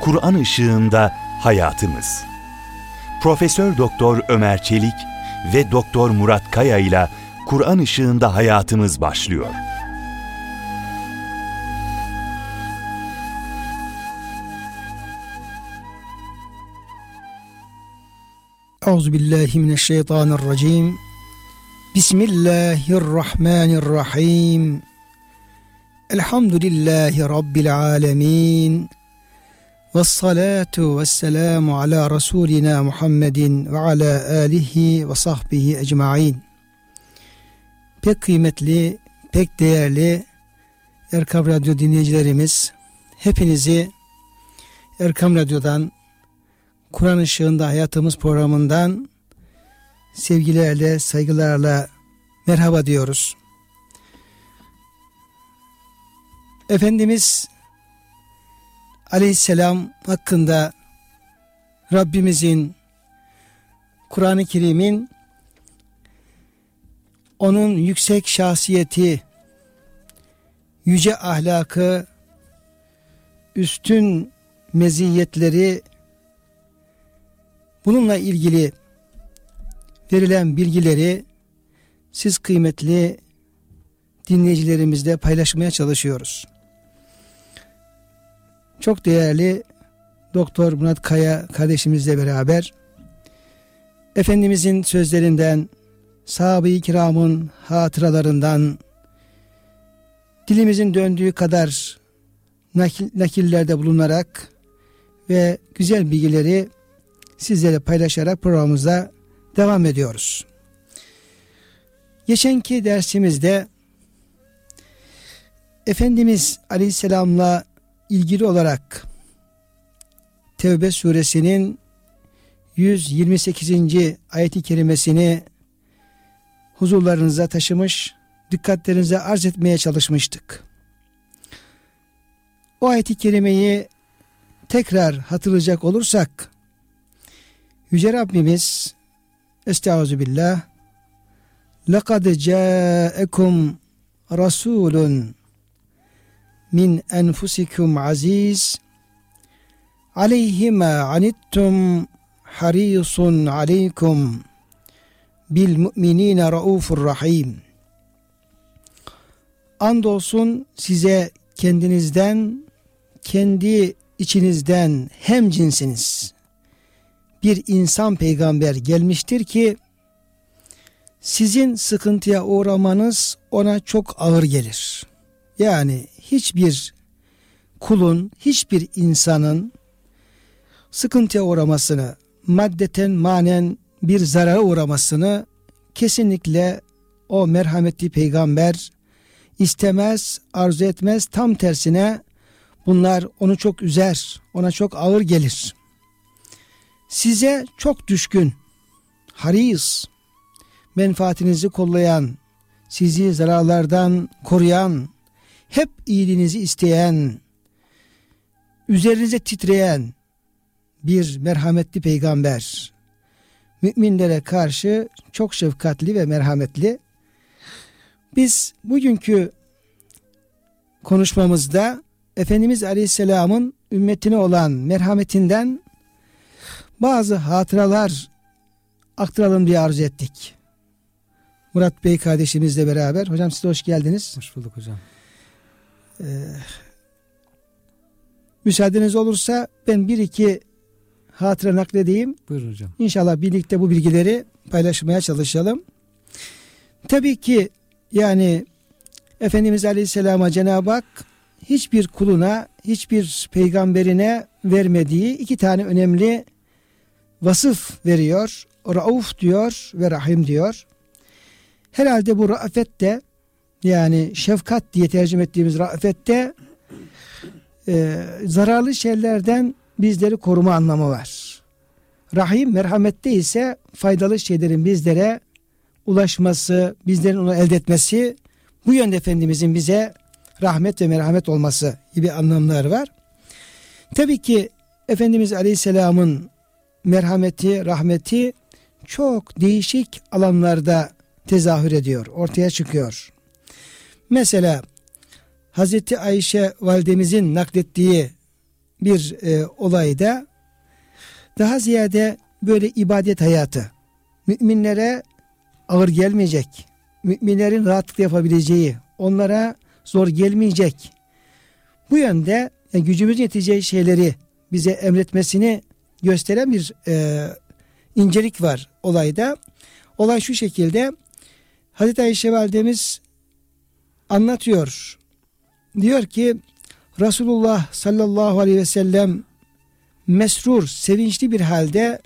Kur'an ışığında hayatımız. Profesör Doktor Ömer Çelik ve Doktor Murat Kaya ile Kur'an ışığında hayatımız başlıyor. Euzu billahi mineşşeytanirracim. Bismillahirrahmanirrahim. Elhamdülillahi rabbil alamin. Ve salatu ve selamu ala Resulina Muhammedin ve ala alihi ve sahbihi ecmain. Pek kıymetli, pek değerli Erkam Radyo dinleyicilerimiz, hepinizi Erkam Radyo'dan, Kur'an Işığında Hayatımız programından sevgilerle, saygılarla merhaba diyoruz. Efendimiz aleyhisselam hakkında Rabbimizin Kur'an-ı Kerim'in onun yüksek şahsiyeti, yüce ahlakı, üstün meziyetleri bununla ilgili verilen bilgileri siz kıymetli dinleyicilerimizle paylaşmaya çalışıyoruz çok değerli Doktor Murat Kaya kardeşimizle beraber Efendimizin sözlerinden, sahabe-i kiramın hatıralarından, dilimizin döndüğü kadar nakil, nakillerde bulunarak ve güzel bilgileri sizlere paylaşarak programımıza devam ediyoruz. Geçenki dersimizde Efendimiz Aleyhisselam'la ilgili olarak Tevbe suresinin 128. ayeti kerimesini huzurlarınıza taşımış, dikkatlerinize arz etmeye çalışmıştık. O ayeti kerimeyi tekrar hatırlayacak olursak Yüce Rabbimiz Estaizu billah لَقَدْ جَاءَكُمْ رَسُولٌ min enfusikum aziz. Aleyhima anittum harisun aleykum. Bil mu'minine raufur rahim. Andolsun size kendinizden kendi içinizden hem cinsiniz. Bir insan peygamber gelmiştir ki sizin sıkıntıya uğramanız ona çok ağır gelir. Yani hiçbir kulun, hiçbir insanın sıkıntıya uğramasını, maddeten manen bir zarara uğramasını kesinlikle o merhametli peygamber istemez, arzu etmez. Tam tersine bunlar onu çok üzer, ona çok ağır gelir. Size çok düşkün, haris, menfaatinizi kollayan, sizi zararlardan koruyan, hep iyiliğinizi isteyen, üzerinize titreyen bir merhametli peygamber. Müminlere karşı çok şefkatli ve merhametli. Biz bugünkü konuşmamızda Efendimiz Aleyhisselam'ın ümmetine olan merhametinden bazı hatıralar aktaralım diye arzu ettik. Murat Bey kardeşimizle beraber. Hocam size hoş geldiniz. Hoş bulduk hocam. Ee, müsaadeniz olursa ben bir iki hatıra nakledeyim. Buyurun hocam. İnşallah birlikte bu bilgileri paylaşmaya çalışalım. Tabii ki yani Efendimiz Aleyhisselam'a Cenab-ı Hak hiçbir kuluna, hiçbir peygamberine vermediği iki tane önemli vasıf veriyor. Rauf diyor ve Rahim diyor. Herhalde bu rafet de yani şefkat diye tercüme ettiğimiz rafette e, zararlı şeylerden bizleri koruma anlamı var. Rahim merhamette ise faydalı şeylerin bizlere ulaşması, bizlerin onu elde etmesi, bu yönde Efendimizin bize rahmet ve merhamet olması gibi anlamlar var. Tabii ki Efendimiz Aleyhisselam'ın merhameti, rahmeti çok değişik alanlarda tezahür ediyor, ortaya çıkıyor. Mesela Hazreti Ayşe validemizin naklettiği bir e, olayda daha ziyade böyle ibadet hayatı müminlere ağır gelmeyecek. Müminlerin rahatlıkla yapabileceği, onlara zor gelmeyecek. Bu yönde yani gücümüz yeteceği şeyleri bize emretmesini gösteren bir e, incelik var olayda. Olay şu şekilde Hazreti Ayşe validemiz anlatıyor. Diyor ki Resulullah sallallahu aleyhi ve sellem mesrur, sevinçli bir halde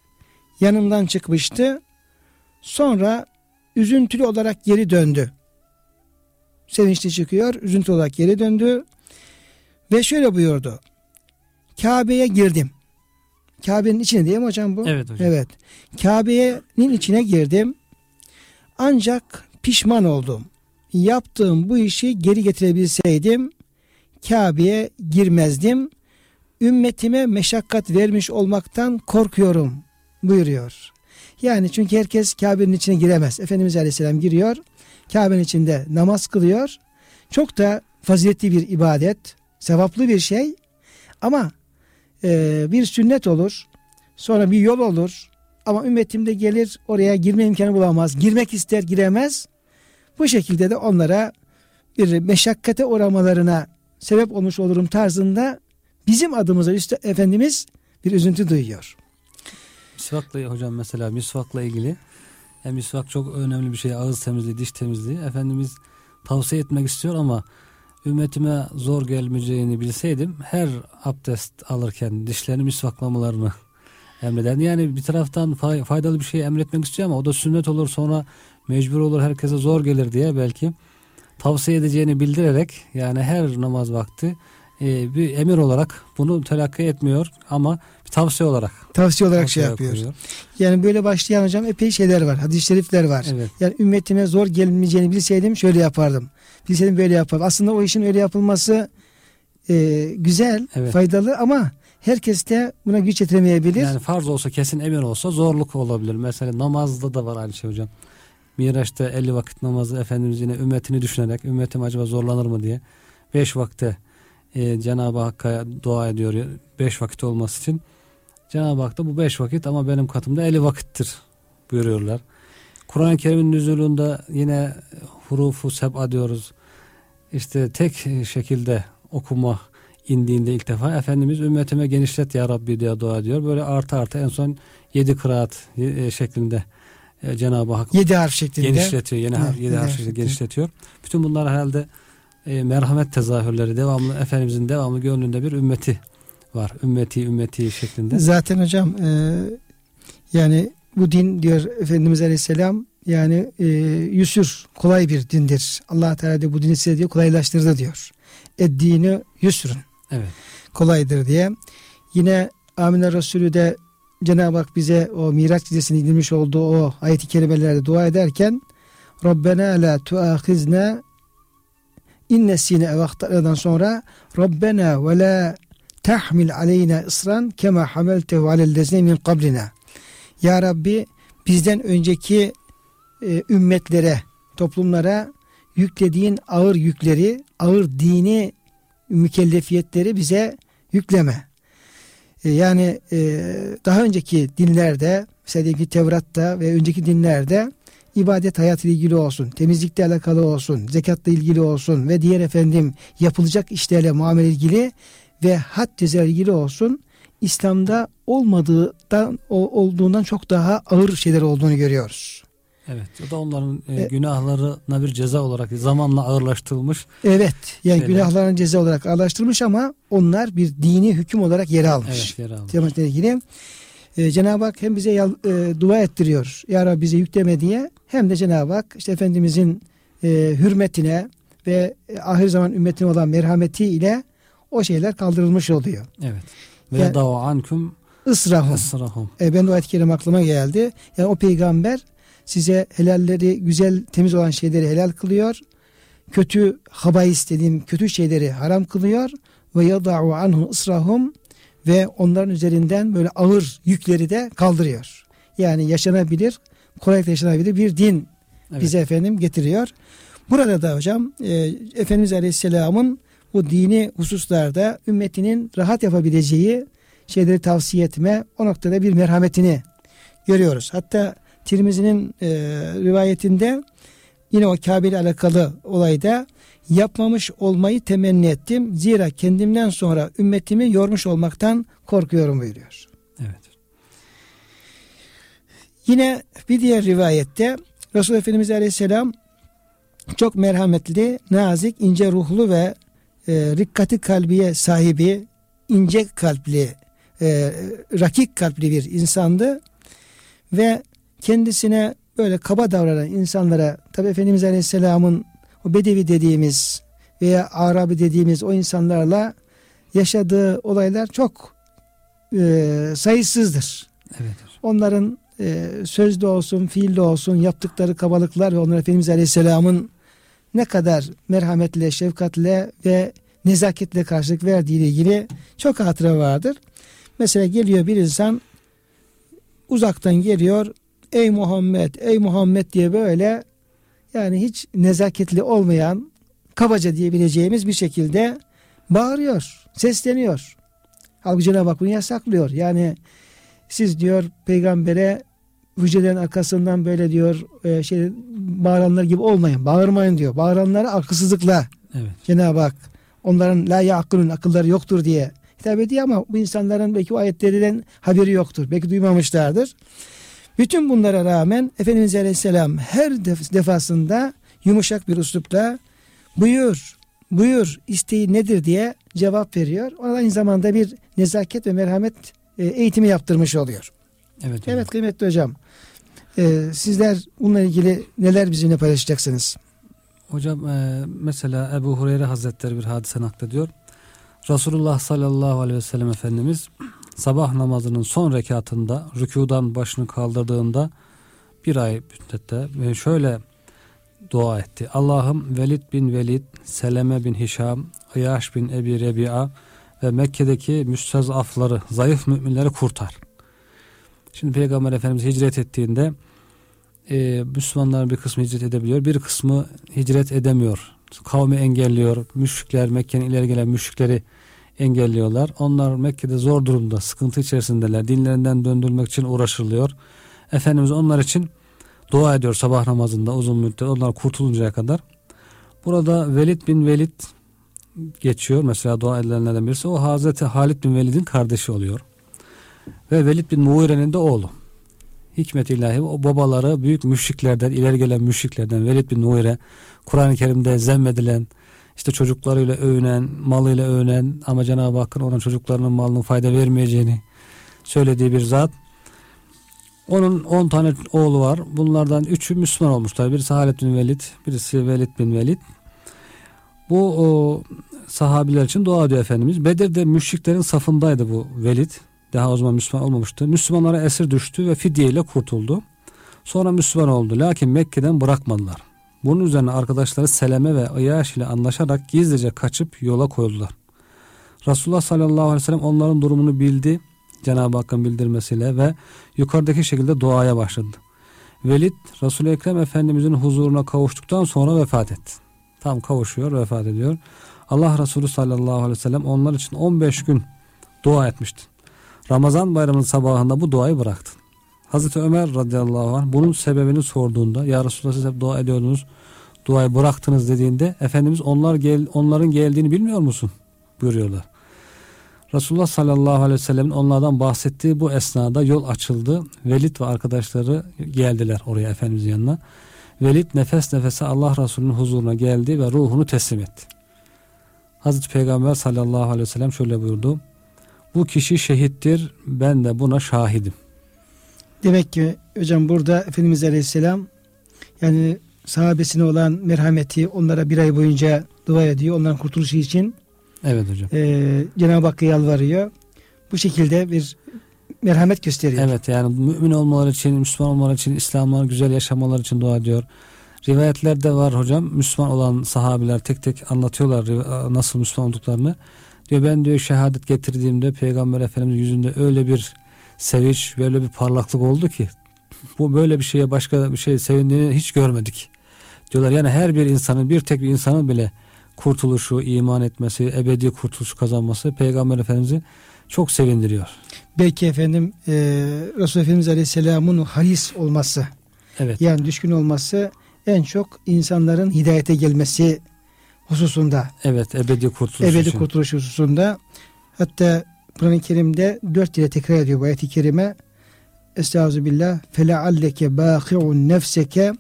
yanımdan çıkmıştı. Sonra üzüntülü olarak geri döndü. Sevinçli çıkıyor, üzüntü olarak geri döndü. Ve şöyle buyurdu. Kabe'ye girdim. Kabe'nin içine değil mi hocam bu? Evet hocam. Evet. Kabe'nin içine girdim. Ancak pişman oldum. Yaptığım bu işi geri getirebilseydim Kabe'ye girmezdim. Ümmetime meşakkat vermiş olmaktan korkuyorum buyuruyor. Yani çünkü herkes Kabe'nin içine giremez. Efendimiz Aleyhisselam giriyor. Kabe'nin içinde namaz kılıyor. Çok da faziletli bir ibadet, sevaplı bir şey. Ama e, bir sünnet olur. Sonra bir yol olur. Ama ümmetim de gelir oraya girme imkanı bulamaz. Girmek ister giremez. Bu şekilde de onlara bir meşakkate uğramalarına sebep olmuş olurum tarzında bizim adımıza üstü Efendimiz bir üzüntü duyuyor. Misvakla hocam mesela misvakla ilgili yani misvak çok önemli bir şey. Ağız temizliği, diş temizliği. Efendimiz tavsiye etmek istiyor ama ümmetime zor gelmeyeceğini bilseydim her abdest alırken dişlerini misvaklamalarını emreder. Yani bir taraftan faydalı bir şey emretmek istiyor ama o da sünnet olur sonra mecbur olur herkese zor gelir diye belki tavsiye edeceğini bildirerek yani her namaz vakti e, bir emir olarak bunu telakki etmiyor ama bir tavsiye olarak tavsiye olarak şey yapıyor. Koyuyor. Yani böyle başlayan hocam epey şeyler var. Hadis-i şerifler var. Evet. Yani ümmetime zor gelmeyeceğini bilseydim şöyle yapardım. Bilseydim böyle yapardım. Aslında o işin öyle yapılması e, güzel, evet. faydalı ama herkes de buna güç yetiremeyebilir. Yani farz olsa kesin emir olsa zorluk olabilir. Mesela namazda da var aynı şey hocam. Miraç'ta 50 vakit namazı Efendimiz yine ümmetini düşünerek ümmetim acaba zorlanır mı diye 5 vakte e, Cenab-ı Hakk'a dua ediyor 5 vakit olması için. Cenab-ı Hak da bu 5 vakit ama benim katımda 50 vakittir buyuruyorlar. Kur'an-ı Kerim'in nüzulunda yine hurufu seb'a diyoruz. İşte tek şekilde okuma indiğinde ilk defa Efendimiz ümmetime genişlet ya Rabbi diye dua ediyor. Böyle artı artı en son yedi kıraat e, şeklinde e, Cenab-ı Hak yedi harf şeklinde genişletiyor. Yeni evet, yedi, yedi harf şeklinde genişletiyor. Bütün bunlar herhalde e, merhamet tezahürleri devamlı Efendimizin devamlı gönlünde bir ümmeti var. Ümmeti ümmeti şeklinde. Zaten hocam e, yani bu din diyor Efendimiz Aleyhisselam yani e, yüsür kolay bir dindir. Allah Teala de bu dini size diyor kolaylaştırdı diyor. Eddini yüsrün. Evet. Kolaydır diye. Yine Amine Resulü de Cenab-ı Hak bize o Miraç gecesinde indirmiş olduğu o ayeti kelimelerde dua ederken Rabbena la tuahizna innesine evaktardan sonra Rabbena ve la tahmil aleyna ısran kema hameltehu alellezine min kablina Ya Rabbi bizden önceki e, ümmetlere, toplumlara yüklediğin ağır yükleri, ağır dini mükellefiyetleri bize yükleme. E, yani e, daha önceki dinlerde, mesela ki Tevrat'ta ve önceki dinlerde ibadet hayatıyla ilgili olsun, temizlikle alakalı olsun, zekatla ilgili olsun ve diğer efendim yapılacak işlerle muamele ilgili ve had cezalar ilgili olsun İslam'da olmadığından olduğundan çok daha ağır şeyler olduğunu görüyoruz. Evet. O da onların e, e, günahlarına bir ceza olarak zamanla ağırlaştırılmış. Evet. Yani şeyler. günahların ceza olarak ağırlaştırılmış ama onlar bir dini hüküm olarak yer almış. Evet, yer almış. ilgili e, Cenab-ı Hak hem bize yal, e, dua ettiriyor. Ya Rabbi bize yükleme diye hem de Cenab-ı Hak işte Efendimizin e, hürmetine ve e, ahir zaman ümmetine olan merhameti ile o şeyler kaldırılmış oluyor. Evet. Ve yani, davu ankum ısrahum. ısrahum. E, ben de o ayet aklıma geldi. Yani o peygamber size helalleri güzel temiz olan şeyleri helal kılıyor. Kötü habais dediğim kötü şeyleri haram kılıyor. Ve yada'u anhum ısrahum ve onların üzerinden böyle ağır yükleri de kaldırıyor. Yani yaşanabilir, kolaylıkla yaşanabilir bir din evet. bize efendim getiriyor. Burada da hocam e, Efendimiz Aleyhisselam'ın bu dini hususlarda ümmetinin rahat yapabileceği şeyleri tavsiye etme o noktada bir merhametini görüyoruz. Hatta Tirmizi'nin e, rivayetinde yine o Kabe ile alakalı olayda yapmamış olmayı temenni ettim. Zira kendimden sonra ümmetimi yormuş olmaktan korkuyorum buyuruyor. Evet. Yine bir diğer rivayette Resulullah Efendimiz Aleyhisselam çok merhametli, nazik, ince ruhlu ve e, rikkati kalbiye sahibi, ince kalpli, e, rakik kalpli bir insandı. Ve kendisine böyle kaba davranan insanlara tabi Efendimiz Aleyhisselam'ın o Bedevi dediğimiz veya Arabi dediğimiz o insanlarla yaşadığı olaylar çok e, sayısızdır. Evet. Onların e, sözlü olsun, fiilli olsun yaptıkları kabalıklar ve onlar Efendimiz Aleyhisselam'ın ne kadar merhametle, şefkatle ve nezaketle karşılık verdiği ile ilgili çok hatıra vardır. Mesela geliyor bir insan uzaktan geliyor ey Muhammed, ey Muhammed diye böyle yani hiç nezaketli olmayan kabaca diyebileceğimiz bir şekilde bağırıyor, sesleniyor. Halbuki Cenab-ı Hak bunu yasaklıyor. Yani siz diyor peygambere hücrelerin arkasından böyle diyor e, şey bağıranlar gibi olmayın. Bağırmayın diyor. Bağıranlara akılsızlıkla evet. Cenab-ı Hak onların la yakılın akılları yoktur diye hitap ediyor ama bu insanların belki o ayetlerden haberi yoktur. Belki duymamışlardır. Bütün bunlara rağmen Efendimiz Aleyhisselam her defasında yumuşak bir üslupla buyur, buyur isteği nedir diye cevap veriyor. Ona aynı zamanda bir nezaket ve merhamet e, eğitimi yaptırmış oluyor. Evet, hocam. evet kıymetli hocam. Ee, sizler bununla ilgili neler bizimle paylaşacaksınız? Hocam e, mesela Ebu Hureyre Hazretleri bir hadise naklediyor. Resulullah sallallahu aleyhi ve sellem Efendimiz sabah namazının son rekatında rükudan başını kaldırdığında bir ay müddette ve şöyle dua etti. Allah'ım Velid bin Velid, Seleme bin Hişam, Iyaş bin Ebi Rebi'a ve Mekke'deki müstezafları, zayıf müminleri kurtar. Şimdi Peygamber Efendimiz hicret ettiğinde e, Müslümanların bir kısmı hicret edebiliyor, bir kısmı hicret edemiyor. Kavmi engelliyor, müşrikler, Mekke'nin ileri gelen müşrikleri engelliyorlar. Onlar Mekke'de zor durumda, sıkıntı içerisindeler. Dinlerinden döndürmek için uğraşılıyor. Efendimiz onlar için dua ediyor sabah namazında uzun müddet. Onlar kurtuluncaya kadar. Burada Velid bin Velid geçiyor. Mesela dua edilenlerden birisi. O Hazreti Halid bin Velid'in kardeşi oluyor. Ve Velid bin Muğire'nin de oğlu. Hikmet ilahi o babaları büyük müşriklerden, ileri gelen müşriklerden Velid bin Muğire, Kur'an-ı Kerim'de zemmedilen, işte çocuklarıyla övünen, malıyla övünen ama Cenab-ı Hakk'ın ona çocuklarının malının fayda vermeyeceğini söylediği bir zat. Onun 10 tane oğlu var. Bunlardan üçü Müslüman olmuşlar. Birisi Halid bin Velid, birisi Velid bin Velid. Bu o, sahabiler için dua ediyor Efendimiz. Bedir'de müşriklerin safındaydı bu Velid. Daha o zaman Müslüman olmamıştı. Müslümanlara esir düştü ve fidye ile kurtuldu. Sonra Müslüman oldu. Lakin Mekke'den bırakmadılar. Bunun üzerine arkadaşları Seleme ve Iyaş ile anlaşarak gizlice kaçıp yola koyuldular. Resulullah sallallahu aleyhi ve sellem onların durumunu bildi. Cenab-ı Hakk'ın bildirmesiyle ve yukarıdaki şekilde duaya başladı. Velid Resul-i Ekrem Efendimizin huzuruna kavuştuktan sonra vefat etti. Tam kavuşuyor vefat ediyor. Allah Resulü sallallahu aleyhi ve sellem onlar için 15 gün dua etmişti. Ramazan bayramının sabahında bu duayı bıraktı. Hazreti Ömer radıyallahu anh bunun sebebini sorduğunda ya Resulullah siz hep dua ediyordunuz duayı bıraktınız dediğinde Efendimiz onlar gel, onların geldiğini bilmiyor musun buyuruyorlar. Resulullah sallallahu aleyhi ve sellemin onlardan bahsettiği bu esnada yol açıldı. Velid ve arkadaşları geldiler oraya Efendimizin yanına. Velid nefes nefese Allah Resulü'nün huzuruna geldi ve ruhunu teslim etti. Hazreti Peygamber sallallahu aleyhi ve sellem şöyle buyurdu. Bu kişi şehittir ben de buna şahidim. Demek ki hocam burada Efendimiz Aleyhisselam yani sahabesine olan merhameti onlara bir ay boyunca dua ediyor. Onların kurtuluşu için Evet hocam. E, Cenab-ı Hakk'a yalvarıyor. Bu şekilde bir merhamet gösteriyor. Evet yani mümin olmaları için, Müslüman olmaları için, İslamlar güzel yaşamaları için dua ediyor. Rivayetlerde var hocam. Müslüman olan sahabiler tek tek anlatıyorlar nasıl Müslüman olduklarını. Diyor ben diyor şehadet getirdiğimde Peygamber Efendimiz yüzünde öyle bir sevinç, böyle bir parlaklık oldu ki bu böyle bir şeye başka bir şey sevindiğini hiç görmedik. Diyorlar yani her bir insanın bir tek bir insanın bile kurtuluşu, iman etmesi, ebedi kurtuluş kazanması Peygamber Efendimiz'i çok sevindiriyor. Belki efendim e, Resulullah Efendimiz Aleyhisselam'ın haris olması Evet. yani düşkün olması en çok insanların hidayete gelmesi hususunda Evet, ebedi kurtuluş ebedi için. kurtuluş hususunda hatta Kur'an-ı Kerim'de dört yere tekrar ediyor bu ayet-i kerime Estağfirullah felealleke bâhi'un nefseke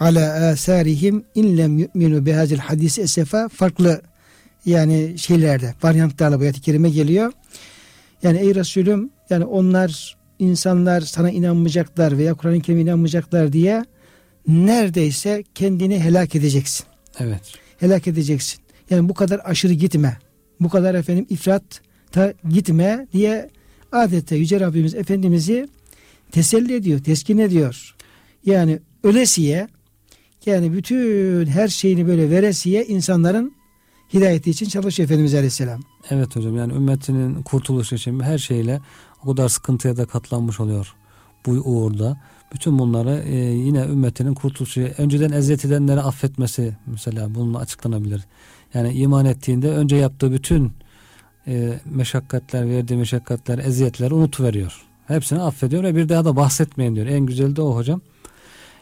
ala âsârihim in lem yu'minu bihazil hadis esefa farklı yani şeylerde varyantlarla bu ayet-i kerime geliyor. Yani ey Resulüm yani onlar insanlar sana inanmayacaklar veya Kur'an-ı Kerim'e inanmayacaklar diye neredeyse kendini helak edeceksin Evet. helak edeceksin. Yani bu kadar aşırı gitme. Bu kadar efendim ifrat ta gitme diye adeta Yüce Rabbimiz Efendimiz'i teselli ediyor, teskin ediyor. Yani ölesiye yani bütün her şeyini böyle veresiye insanların hidayeti için çalışıyor Efendimiz Aleyhisselam. Evet hocam yani ümmetinin kurtuluşu için her şeyle o kadar sıkıntıya da katlanmış oluyor bu uğurda. Bütün bunları e, yine ümmetinin kurtuluşu, önceden eziyet edenleri affetmesi mesela bununla açıklanabilir. Yani iman ettiğinde önce yaptığı bütün e, meşakkatler, verdiği meşakkatler, eziyetleri unutuveriyor. Hepsini affediyor ve bir daha da bahsetmeyin diyor. En güzeli de o hocam.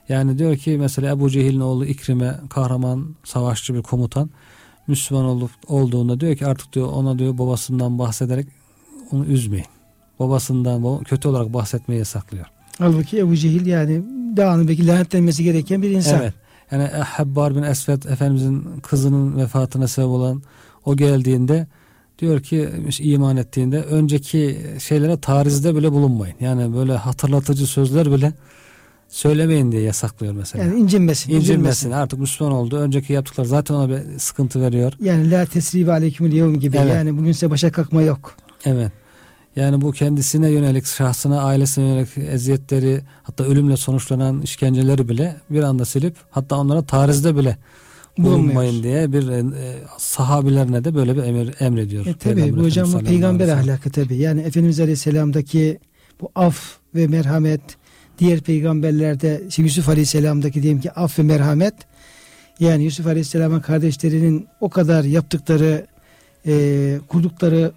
Yani diyor ki mesela Ebu Cehil'in oğlu İkrim'e kahraman, savaşçı bir komutan Müslüman olup olduğunda diyor ki artık diyor ona diyor babasından bahsederek onu üzmeyin. Babasından baba- kötü olarak bahsetmeyi yasaklıyor. Halbuki Ebu Cehil yani dağının belki lanetlenmesi gereken bir insan. Evet. Yani Habbar bin Esved Efendimizin kızının vefatına sebep olan o geldiğinde diyor ki iman ettiğinde önceki şeylere tarizde bile bulunmayın. Yani böyle hatırlatıcı sözler bile söylemeyin diye yasaklıyor mesela. Yani incinmesin. İncinmesin. üzülmesin. Artık Müslüman oldu. Önceki yaptıkları zaten ona bir sıkıntı veriyor. Yani la tesribe aleykümül yevm gibi. Evet. Yani bugün size başa kalkma yok. Evet. Yani bu kendisine yönelik, şahsına, ailesine yönelik eziyetleri, hatta ölümle sonuçlanan işkenceleri bile bir anda silip hatta onlara tarizde bile bulunmayın diye bir e, sahabilerine de böyle bir emir emrediyor. E tabi bu hocam bu peygamber ahlakı tabi. Yani Efendimiz Aleyhisselam'daki bu af ve merhamet diğer peygamberlerde işte Yusuf Aleyhisselam'daki diyelim ki af ve merhamet yani Yusuf Aleyhisselam'ın kardeşlerinin o kadar yaptıkları e, kurdukları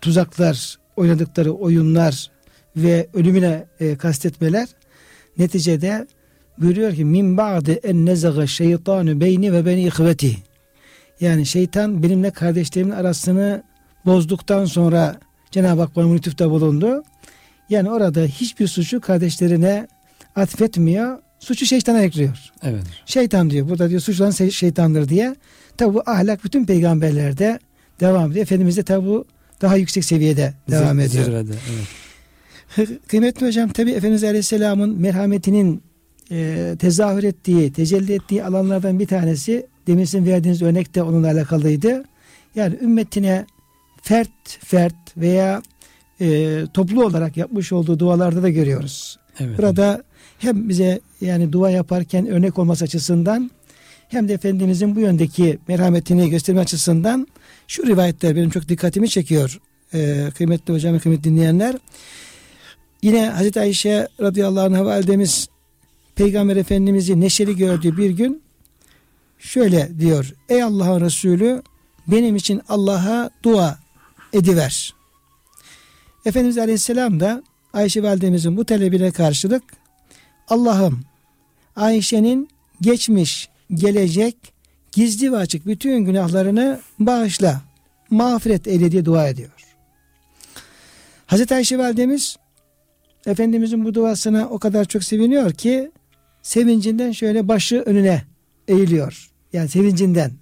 tuzaklar oynadıkları oyunlar ve ölümüne e, kastetmeler neticede buyuruyor ki min ba'de en nezaga şeytanu beyni ve beni ihveti yani şeytan benimle kardeşlerimin arasını bozduktan sonra Cenab-ı Hak bana lütufta bulundu. Yani orada hiçbir suçu kardeşlerine atfetmiyor. Suçu şeytana ekliyor. Evet. Şeytan diyor. Burada diyor suçlanan şey- şeytandır diye. Tabi bu ahlak bütün peygamberlerde devam ediyor. Efendimiz de tabi bu daha yüksek seviyede devam ediyor. Zirvede. Evet. Kıymetli hocam tabi Efendimiz Aleyhisselam'ın merhametinin e, tezahür ettiği, tecelli ettiği alanlardan bir tanesi demin sizin verdiğiniz örnek de onunla alakalıydı. Yani ümmetine fert fert veya e, toplu olarak yapmış olduğu dualarda da görüyoruz. Evet. Burada hem bize yani dua yaparken örnek olması açısından hem de Efendimizin bu yöndeki merhametini gösterme açısından şu rivayetler benim çok dikkatimi çekiyor. Ee, kıymetli hocam ve kıymetli dinleyenler. Yine Hazreti Ayşe radıyallahu anh validemiz Peygamber Efendimiz'i neşeli gördüğü bir gün şöyle diyor. Ey Allah'ın Resulü benim için Allah'a dua ediver. Efendimiz Aleyhisselam da Ayşe validemizin bu talebine karşılık Allah'ım Ayşe'nin geçmiş, gelecek, gizli ve açık bütün günahlarını bağışla, mağfiret eyle diye dua ediyor. Hazreti Ayşe validemiz Efendimizin bu duasına o kadar çok seviniyor ki sevincinden şöyle başı önüne eğiliyor. Yani sevincinden.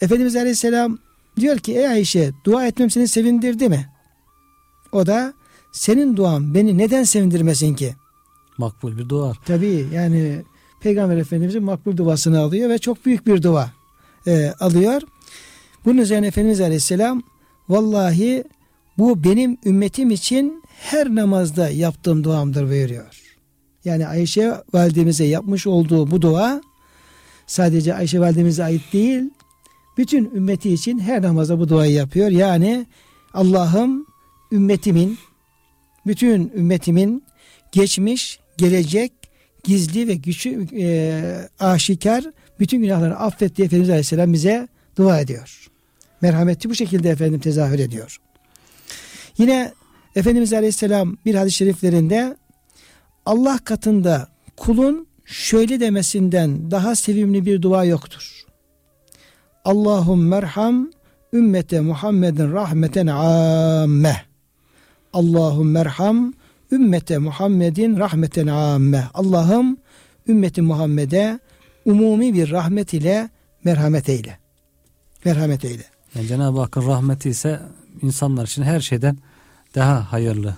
Efendimiz Aleyhisselam diyor ki ey Ayşe dua etmem seni sevindirdi mi? O da senin duan beni neden sevindirmesin ki? Makbul bir dua. Tabii yani Peygamber Efendimizin makbul duasını alıyor ve çok büyük bir dua e, alıyor. Bunun üzerine Efendimiz Aleyhisselam vallahi bu benim ümmetim için her namazda yaptığım duamdır buyuruyor. Yani Ayşe validemize yapmış olduğu bu dua sadece Ayşe validemize ait değil bütün ümmeti için her namazda bu duayı yapıyor. Yani Allah'ım ümmetimin bütün ümmetimin geçmiş, gelecek, gizli ve güçlü e, aşikar bütün günahlarını affet diye Efendimiz Aleyhisselam bize dua ediyor. Merhameti bu şekilde efendim tezahür ediyor. Yine Efendimiz Aleyhisselam bir hadis-i şeriflerinde Allah katında kulun şöyle demesinden daha sevimli bir dua yoktur. Allahum merham ümmete Muhammedin rahmeten amme. Allahum merham ümmete Muhammedin rahmeten amme. Allah'ım ümmeti Muhammed'e umumi bir rahmet ile merhamet eyle. Merhamet eyle. Yani Cenab-ı Hakk'ın rahmeti ise insanlar için her şeyden daha hayırlı.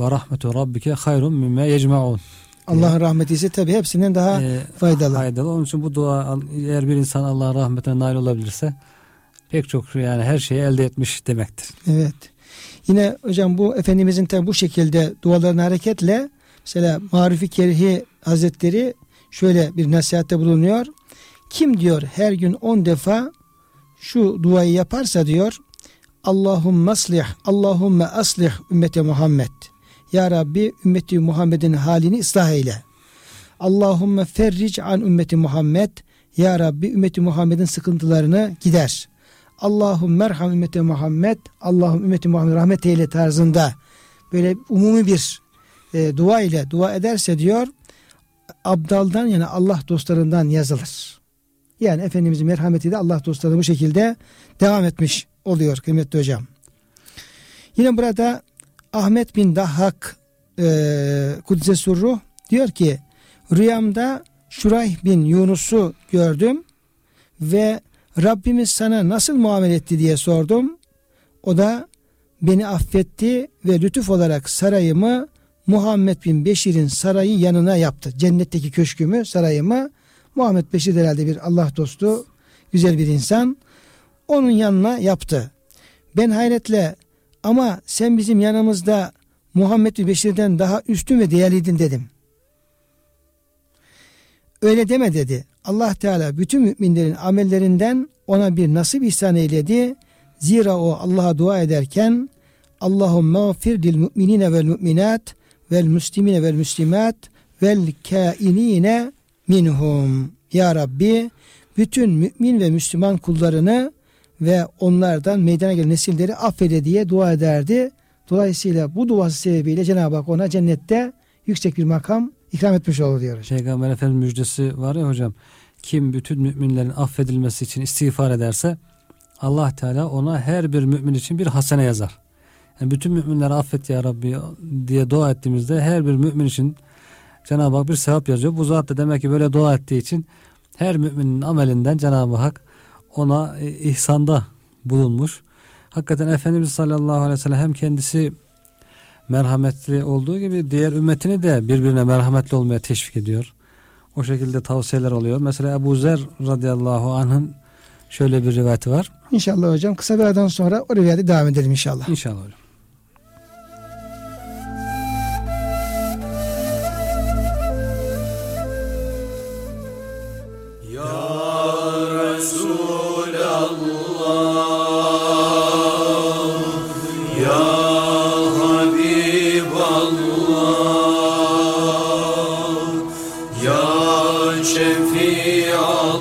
Ve rahmetu rabbike hayrun mimme yecmaun. Allah'ın rahmeti ise tabi hepsinden daha Ee, faydalı. faydalı. Onun için bu dua eğer bir insan Allah'ın rahmetine nail olabilirse pek çok yani her şeyi elde etmiş demektir. Evet. Yine hocam bu Efendimizin tabi bu şekilde dualarına hareketle mesela Marifi Kerhi Hazretleri şöyle bir nasihatte bulunuyor. Kim diyor her gün on defa şu duayı yaparsa diyor Allahümme aslih, Allahümme aslih ümmete Muhammed. Ya Rabbi ümmeti Muhammed'in halini ıslah eyle. Allahümme ferric an ümmeti Muhammed. Ya Rabbi ümmeti Muhammed'in sıkıntılarını gider. Allahum merham ümmeti Muhammed. Allahum ümmeti Muhammed rahmet eyle tarzında böyle umumi bir e, dua ile dua ederse diyor abdaldan yani Allah dostlarından yazılır. Yani Efendimizin merhameti de Allah dostları bu şekilde devam etmiş oluyor kıymetli hocam. Yine burada Ahmet bin Dahhak e, Kudüs'e Surruh diyor ki rüyamda Şurayh bin Yunus'u gördüm ve Rabbimiz sana nasıl muamele etti diye sordum. O da beni affetti ve lütuf olarak sarayımı Muhammed bin Beşir'in sarayı yanına yaptı. Cennetteki köşkümü, sarayımı Muhammed Beşir herhalde bir Allah dostu, güzel bir insan. Onun yanına yaptı. Ben hayretle ama sen bizim yanımızda Muhammed bin Beşir'den daha üstün ve değerliydin dedim. Öyle deme dedi. Allah Teala bütün müminlerin amellerinden ona bir nasip ihsan eyledi. Zira o Allah'a dua ederken Allahümme gfir lil mu'minine vel mu'minat vel muslimine vel muslimat vel kainine minhum. Ya Rabbi bütün mümin ve Müslüman kullarını ve onlardan meydana gelen nesilleri affede diye dua ederdi. Dolayısıyla bu duası sebebiyle Cenab-ı Hak ona cennette yüksek bir makam ikram etmiş olur diyor. Peygamber Efendimiz müjdesi var ya hocam. Kim bütün müminlerin affedilmesi için istiğfar ederse Allah Teala ona her bir mümin için bir hasene yazar. Yani bütün müminleri affet ya Rabbi diye dua ettiğimizde her bir mümin için Cenab-ı Hak bir sevap yazıyor. Bu zat da demek ki böyle dua ettiği için her müminin amelinden Cenab-ı Hak ona e, ihsanda bulunmuş. Hakikaten Efendimiz sallallahu aleyhi ve sellem hem kendisi merhametli olduğu gibi diğer ümmetini de birbirine merhametli olmaya teşvik ediyor. O şekilde tavsiyeler oluyor. Mesela Ebu Zer radıyallahu anh'ın şöyle bir rivayeti var. İnşallah hocam kısa bir aradan sonra o rivayete devam edelim inşallah. İnşallah hocam.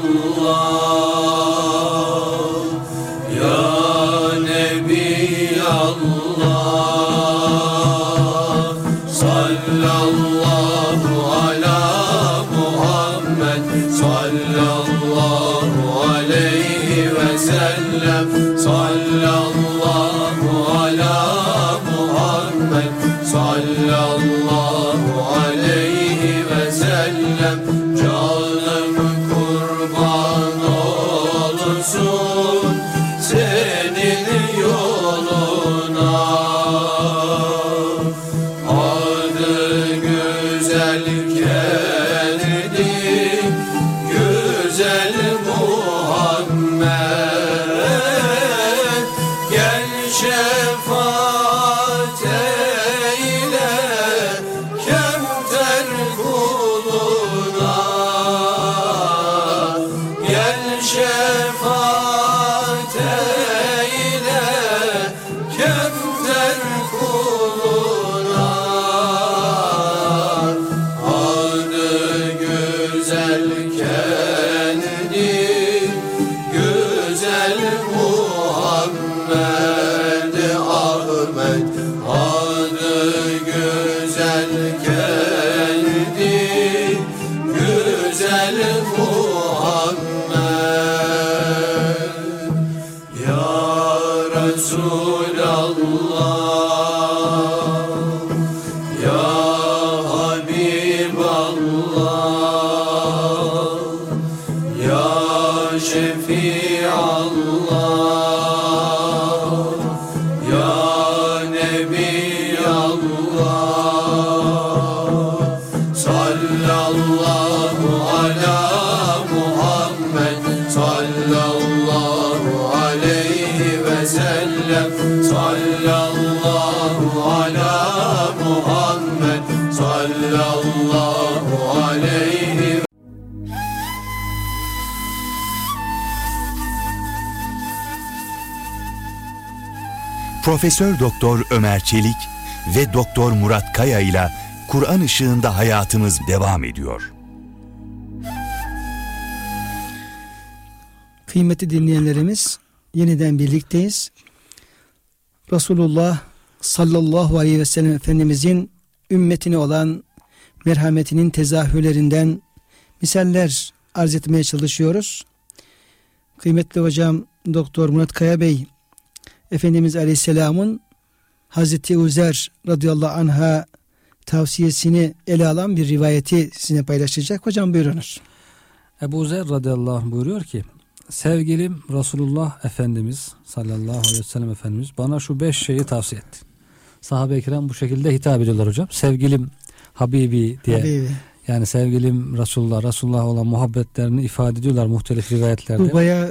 Güzel Allah Ya Şefi Profesör Doktor Ömer Çelik ve Doktor Murat Kaya ile Kur'an ışığında hayatımız devam ediyor. Kıymetli dinleyenlerimiz yeniden birlikteyiz. Resulullah sallallahu aleyhi ve sellem Efendimizin ümmetine olan merhametinin tezahürlerinden misaller arz etmeye çalışıyoruz. Kıymetli hocam Doktor Murat Kaya Bey Efendimiz Aleyhisselam'ın Hazreti Uzer radıyallahu anha tavsiyesini ele alan bir rivayeti sizinle paylaşacak. Hocam buyurunuz. Ebu Zer radıyallahu anh buyuruyor ki sevgilim Resulullah Efendimiz sallallahu aleyhi ve sellem Efendimiz bana şu beş şeyi tavsiye etti. Sahabe-i kiram bu şekilde hitap ediyorlar hocam. Sevgilim Habibi diye. Habibi. Yani sevgilim Resulullah, Resulullah olan muhabbetlerini ifade ediyorlar muhtelif rivayetlerde. Bu baya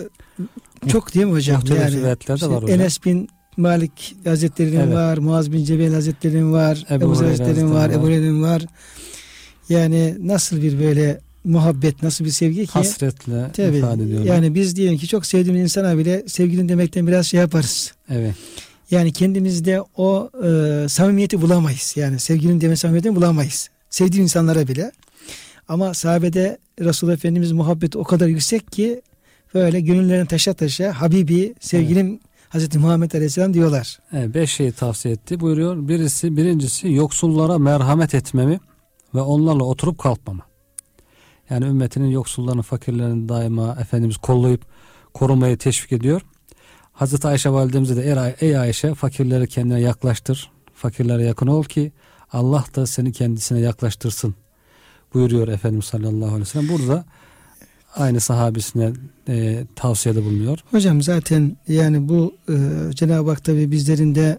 çok değil mi hocam? Muhtelif yani, rivayetlerde işte var hocam. Enes bin Malik Hazretleri'nin evet. var, Muaz bin Cebel Hazretleri'nin var, Ebu, Ebu Hazretleri'nin var, var, Ebu Hureyre'nin var. Yani nasıl bir böyle muhabbet, nasıl bir sevgi ki? Hasretle tabii, ifade ediyorlar. Yani biz diyelim ki çok sevdiğimiz insana bile sevgilin demekten biraz şey yaparız. Evet. Yani kendimizde o e, samimiyeti bulamayız. Yani sevgilin deme samimiyetini bulamayız. Sevdiğim insanlara bile. Ama sahabede Resulullah Efendimiz muhabbeti o kadar yüksek ki böyle gönüllerini taşa taşa Habibi sevgilim evet. Hazreti Muhammed Aleyhisselam diyorlar. Evet, beş şeyi tavsiye etti. Buyuruyor. Birisi, birincisi yoksullara merhamet etmemi ve onlarla oturup kalkmamı. Yani ümmetinin yoksullarını, fakirlerini daima Efendimiz kollayıp korumayı teşvik ediyor. Hazreti Ayşe validemize de ey Ayşe fakirleri kendine yaklaştır. Fakirlere yakın ol ki Allah da seni kendisine yaklaştırsın buyuruyor Efendimiz sallallahu aleyhi ve sellem. Burada aynı sahabesine e, tavsiyede bulunuyor. Hocam zaten yani bu e, Cenab-ı Hak tabi bizlerin de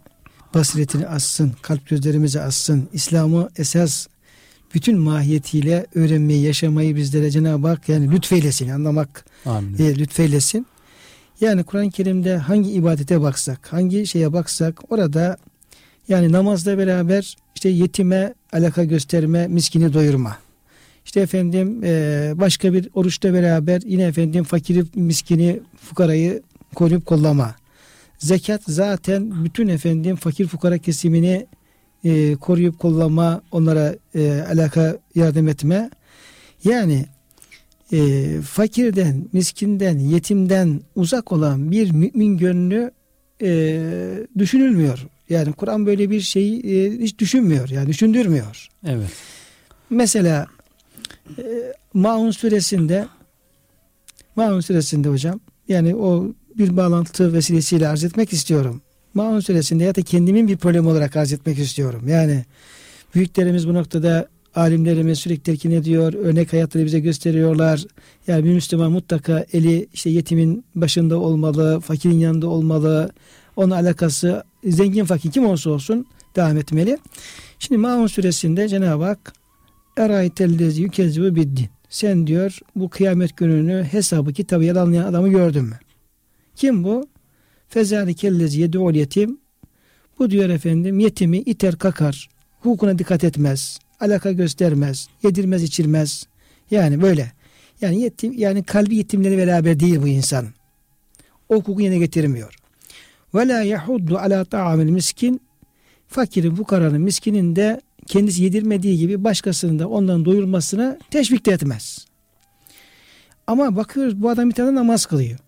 basiretini assın, kalp gözlerimizi assın. İslam'ı esas bütün mahiyetiyle öğrenmeyi, yaşamayı bizlere Cenab-ı Hak yani lütfeylesin, anlamak e, lütfeylesin. Yani Kur'an-ı Kerim'de hangi ibadete baksak, hangi şeye baksak orada yani namazla beraber işte yetime alaka gösterme, miskini doyurma. İşte efendim e, başka bir oruçta beraber yine efendim fakiri, miskini, fukarayı koruyup kollama. Zekat zaten bütün efendim fakir fukara kesimini e, koruyup kollama, onlara e, alaka yardım etme. Yani e, fakirden, miskinden, yetimden uzak olan bir mümin gönlü e, düşünülmüyor. Yani Kur'an böyle bir şeyi e, hiç düşünmüyor. Yani düşündürmüyor. Evet. Mesela e, Maun suresinde Maun suresinde hocam yani o bir bağlantı vesilesiyle arz etmek istiyorum. Maun suresinde ya da kendimin bir problemi olarak arz etmek istiyorum. Yani büyüklerimiz bu noktada alimlerimiz sürekli telkin ediyor. Örnek hayatları bize gösteriyorlar. Yani bir Müslüman mutlaka eli işte yetimin başında olmalı, fakirin yanında olmalı. Onun alakası zengin fakir kim olsa olsun devam etmeli. Şimdi Maun suresinde Cenab-ı Hak Eraytellezi yükezzibu biddin. Sen diyor bu kıyamet gününü hesabı kitabı yalanlayan adamı gördün mü? Kim bu? Fezalikellezi yed'ul yetim. Bu diyor efendim yetimi iter kakar. Hukukuna dikkat etmez. Alaka göstermez. Yedirmez içirmez. Yani böyle. Yani yetim yani kalbi yetimleri beraber değil bu insan. O hukuku yerine getirmiyor. Ve la yahuddu ala ta'amil miskin. Fakirin, fukaranın, miskinin de kendisi yedirmediği gibi başkasının da ondan doyurmasına teşvik de etmez. Ama bakıyoruz bu adam bir tane namaz kılıyor.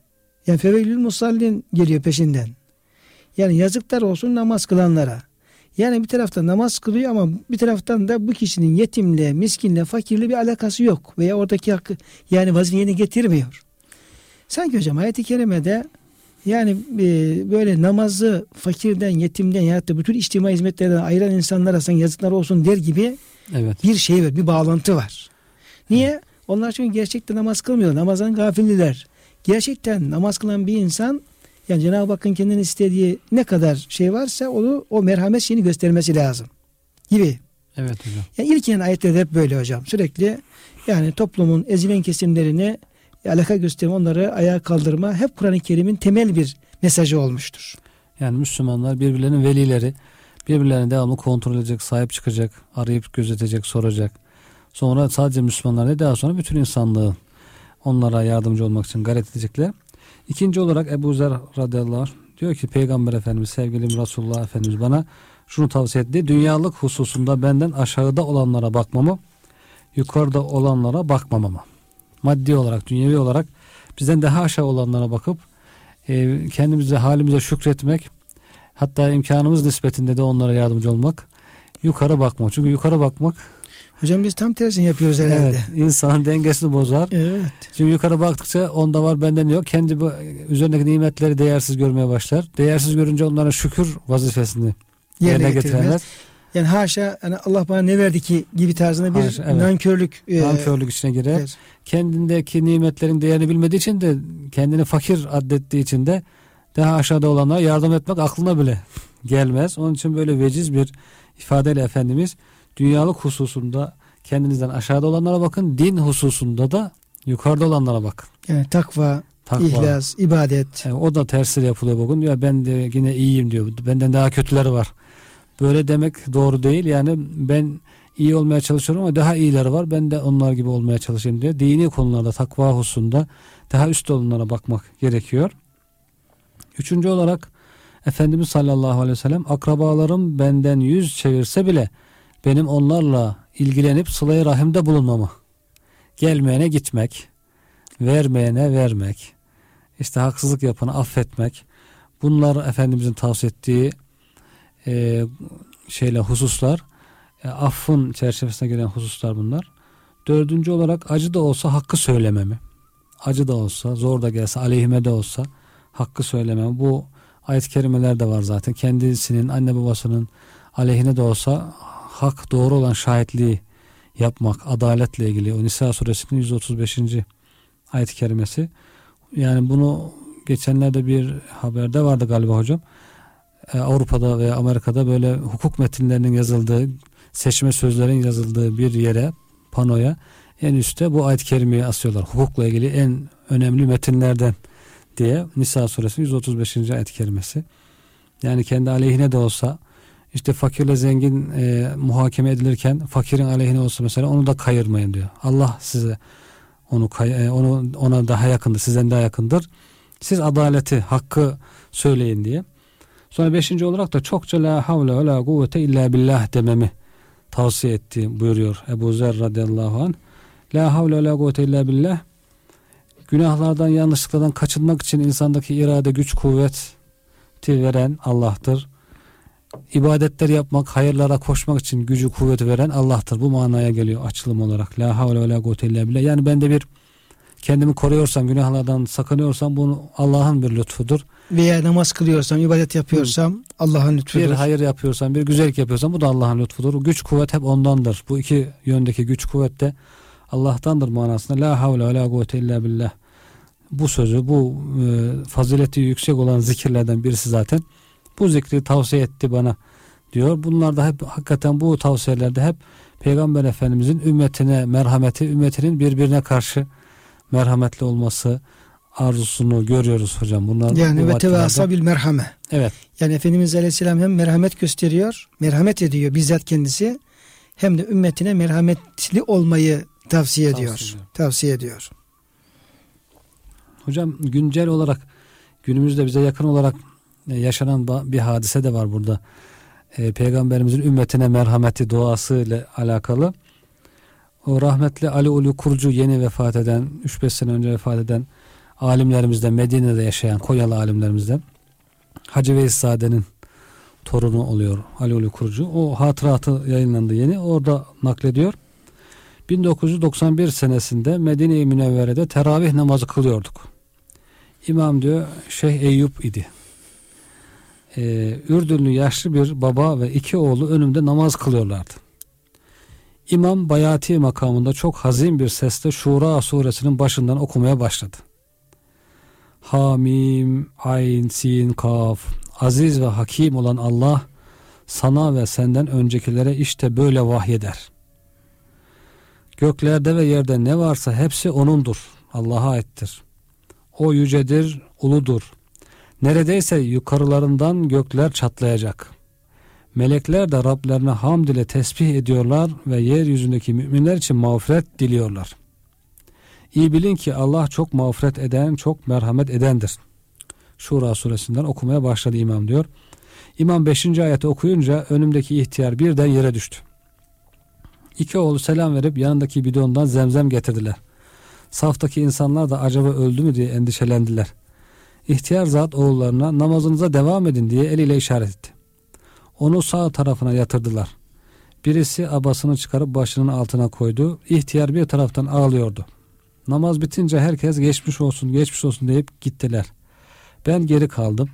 Yani fevelül musallin geliyor peşinden. Yani yazıklar olsun namaz kılanlara. Yani bir taraftan namaz kılıyor ama bir taraftan da bu kişinin yetimle, miskinle, fakirle bir alakası yok. Veya oradaki hakkı yani vazifeni getirmiyor. Sanki hocam ayet-i kerimede yani e, böyle namazı fakirden, yetimden ya da bütün içtima hizmetlerden ayıran insanlara sen yazıklar olsun der gibi Evet. bir şey var, bir bağlantı var. Niye? Onlar çünkü gerçekten namaz kılmıyorlar. Namazdan gafilliler. Gerçekten namaz kılan bir insan yani Cenab-ı Hakk'ın kendini istediği ne kadar şey varsa onu o merhamet şeyini göstermesi lazım. Gibi. Evet hocam. Yani ilk inen ayetlerde hep böyle hocam. Sürekli yani toplumun ezilen kesimlerini alaka gösterme, onları ayağa kaldırma hep Kur'an-ı Kerim'in temel bir mesajı olmuştur. Yani Müslümanlar birbirlerinin velileri birbirlerini devamlı kontrol edecek, sahip çıkacak, arayıp gözetecek, soracak. Sonra sadece Müslümanlar değil daha sonra bütün insanlığı onlara yardımcı olmak için gayret edecekler. İkinci olarak Ebu Zer radıyallahu anh diyor ki Peygamber Efendimiz sevgili Resulullah Efendimiz bana şunu tavsiye etti. Dünyalık hususunda benden aşağıda olanlara bakmamı, yukarıda olanlara bakmamamı. Maddi olarak, dünyevi olarak bizden daha aşağı olanlara bakıp e, kendimize halimize şükretmek hatta imkanımız nispetinde de onlara yardımcı olmak yukarı bakmak. Çünkü yukarı bakmak Hocam biz tam tersini yapıyoruz herhalde. evet, insanın dengesini bozar. Evet. Çünkü yukarı baktıkça onda var benden yok. Kendi üzerindeki nimetleri değersiz görmeye başlar. Değersiz görünce onlara şükür vazifesini yerine, Yerine getirenler getirmez. Yani haşa yani Allah bana ne verdi ki gibi tarzında bir Haşa, evet. nankörlük. e, nankörlük içine girer. der. Kendindeki nimetlerin değerini bilmediği için de kendini fakir addettiği için de daha aşağıda olanlara yardım etmek aklına bile gelmez. Onun için böyle veciz bir ifadeyle Efendimiz dünyalık hususunda kendinizden aşağıda olanlara bakın. Din hususunda da yukarıda olanlara bakın. Yani takva, Takva. ihlas, ibadet. Yani o da tersiyle yapılıyor bugün. Ya ben de yine iyiyim diyor. Benden daha kötüleri var. Böyle demek doğru değil. Yani ben iyi olmaya çalışıyorum ama daha iyileri var. Ben de onlar gibi olmaya çalışayım diye. Dini konularda takva hususunda daha üst olanlara bakmak gerekiyor. Üçüncü olarak Efendimiz sallallahu aleyhi ve sellem akrabalarım benden yüz çevirse bile benim onlarla ilgilenip sıla rahimde bulunmamı gelmeyene gitmek vermeyene vermek işte haksızlık yapanı affetmek bunlar Efendimizin tavsiye ettiği e, şeyle hususlar e, affın çerçevesine giren hususlar bunlar. Dördüncü olarak acı da olsa hakkı söylememi. Acı da olsa, zor da gelse, aleyhime de olsa hakkı söylememi. Bu ayet-i kerimelerde var zaten. Kendisinin, anne babasının aleyhine de olsa hak doğru olan şahitliği yapmak, adaletle ilgili. O Nisa suresinin 135. ayet-i kerimesi. Yani bunu geçenlerde bir haberde vardı galiba hocam. Ee, Avrupa'da ve Amerika'da böyle hukuk metinlerinin yazıldığı, seçme sözlerin yazıldığı bir yere, panoya en üstte bu ayet-i kerimeyi asıyorlar. Hukukla ilgili en önemli metinlerden diye Nisa suresi 135. ayet-i kerimesi. Yani kendi aleyhine de olsa işte fakirle zengin e, muhakeme edilirken fakirin aleyhine olsa mesela onu da kayırmayın diyor. Allah size onu kay, e, onu ona daha yakındır, sizden daha yakındır. Siz adaleti, hakkı söyleyin diye. Sonra beşinci olarak da çokça la havle ve la kuvvete illa billah dememi tavsiye etti buyuruyor Ebu Zer radıyallahu anh. La havle ve la kuvvete illa billah günahlardan yanlışlıklardan kaçınmak için insandaki irade güç kuvveti veren Allah'tır. İbadetler yapmak, hayırlara koşmak için gücü kuvveti veren Allah'tır. Bu manaya geliyor açılım olarak. La havle ve la kuvvete illa billah. Yani ben de bir kendimi koruyorsam, günahlardan sakınıyorsam bunu Allah'ın bir lütfudur. Veya namaz kılıyorsam, ibadet yapıyorsam Allah'ın lütfudur. Bir hayır yapıyorsan, bir güzellik yapıyorsan bu da Allah'ın lütfudur. Güç kuvvet hep ondandır. Bu iki yöndeki güç kuvvet de Allah'tandır manasında. La havle ve la kuvvete illa billah. Bu sözü, bu e, fazileti yüksek olan zikirlerden birisi zaten. Bu zikri tavsiye etti bana diyor. Bunlar da hep hakikaten bu tavsiyelerde hep Peygamber Efendimizin ümmetine merhameti, ümmetinin birbirine karşı merhametli olması arzusunu görüyoruz hocam. Bunlar Yani ve tevasa bil merhame. Evet. Yani Efendimiz Aleyhisselam hem merhamet gösteriyor, merhamet ediyor bizzat kendisi hem de ümmetine merhametli olmayı tavsiye ediyor. Tavsiye ediyor. Tavsiye ediyor. Hocam güncel olarak günümüzde bize yakın olarak e, yaşanan bir hadise de var burada. E, Peygamberimizin ümmetine merhameti duası ile alakalı. O rahmetli Ali Ulu Kurcu yeni vefat eden, 3-5 sene önce vefat eden alimlerimizden, Medine'de yaşayan Konyalı alimlerimizden. Hacı Veysade'nin torunu oluyor Ali Ulu Kurucu. O hatıratı yayınlandı yeni. Orada naklediyor. 1991 senesinde Medine-i Münevvere'de teravih namazı kılıyorduk. İmam diyor Şeyh Eyüp idi. Ee, Ürdünlü yaşlı bir baba ve iki oğlu önümde namaz kılıyorlardı. İmam Bayati makamında çok hazin bir sesle Şura suresinin başından okumaya başladı. Hamim, Ayn, Sin, Kaf, Aziz ve Hakim olan Allah sana ve senden öncekilere işte böyle vahyeder. Göklerde ve yerde ne varsa hepsi O'nundur. Allah'a aittir. O yücedir, uludur. Neredeyse yukarılarından gökler çatlayacak. Melekler de Rablerine hamd ile tesbih ediyorlar ve yeryüzündeki müminler için mağfiret diliyorlar. İyi bilin ki Allah çok mağfiret eden, çok merhamet edendir. Şura suresinden okumaya başladı imam diyor. İmam 5. ayeti okuyunca önümdeki ihtiyar birden yere düştü. İki oğlu selam verip yanındaki bidondan zemzem getirdiler. Saftaki insanlar da acaba öldü mü diye endişelendiler. İhtiyar zat oğullarına namazınıza devam edin diye eliyle işaret etti. Onu sağ tarafına yatırdılar. Birisi abasını çıkarıp başının altına koydu. İhtiyar bir taraftan ağlıyordu. Namaz bitince herkes geçmiş olsun geçmiş olsun deyip gittiler. Ben geri kaldım.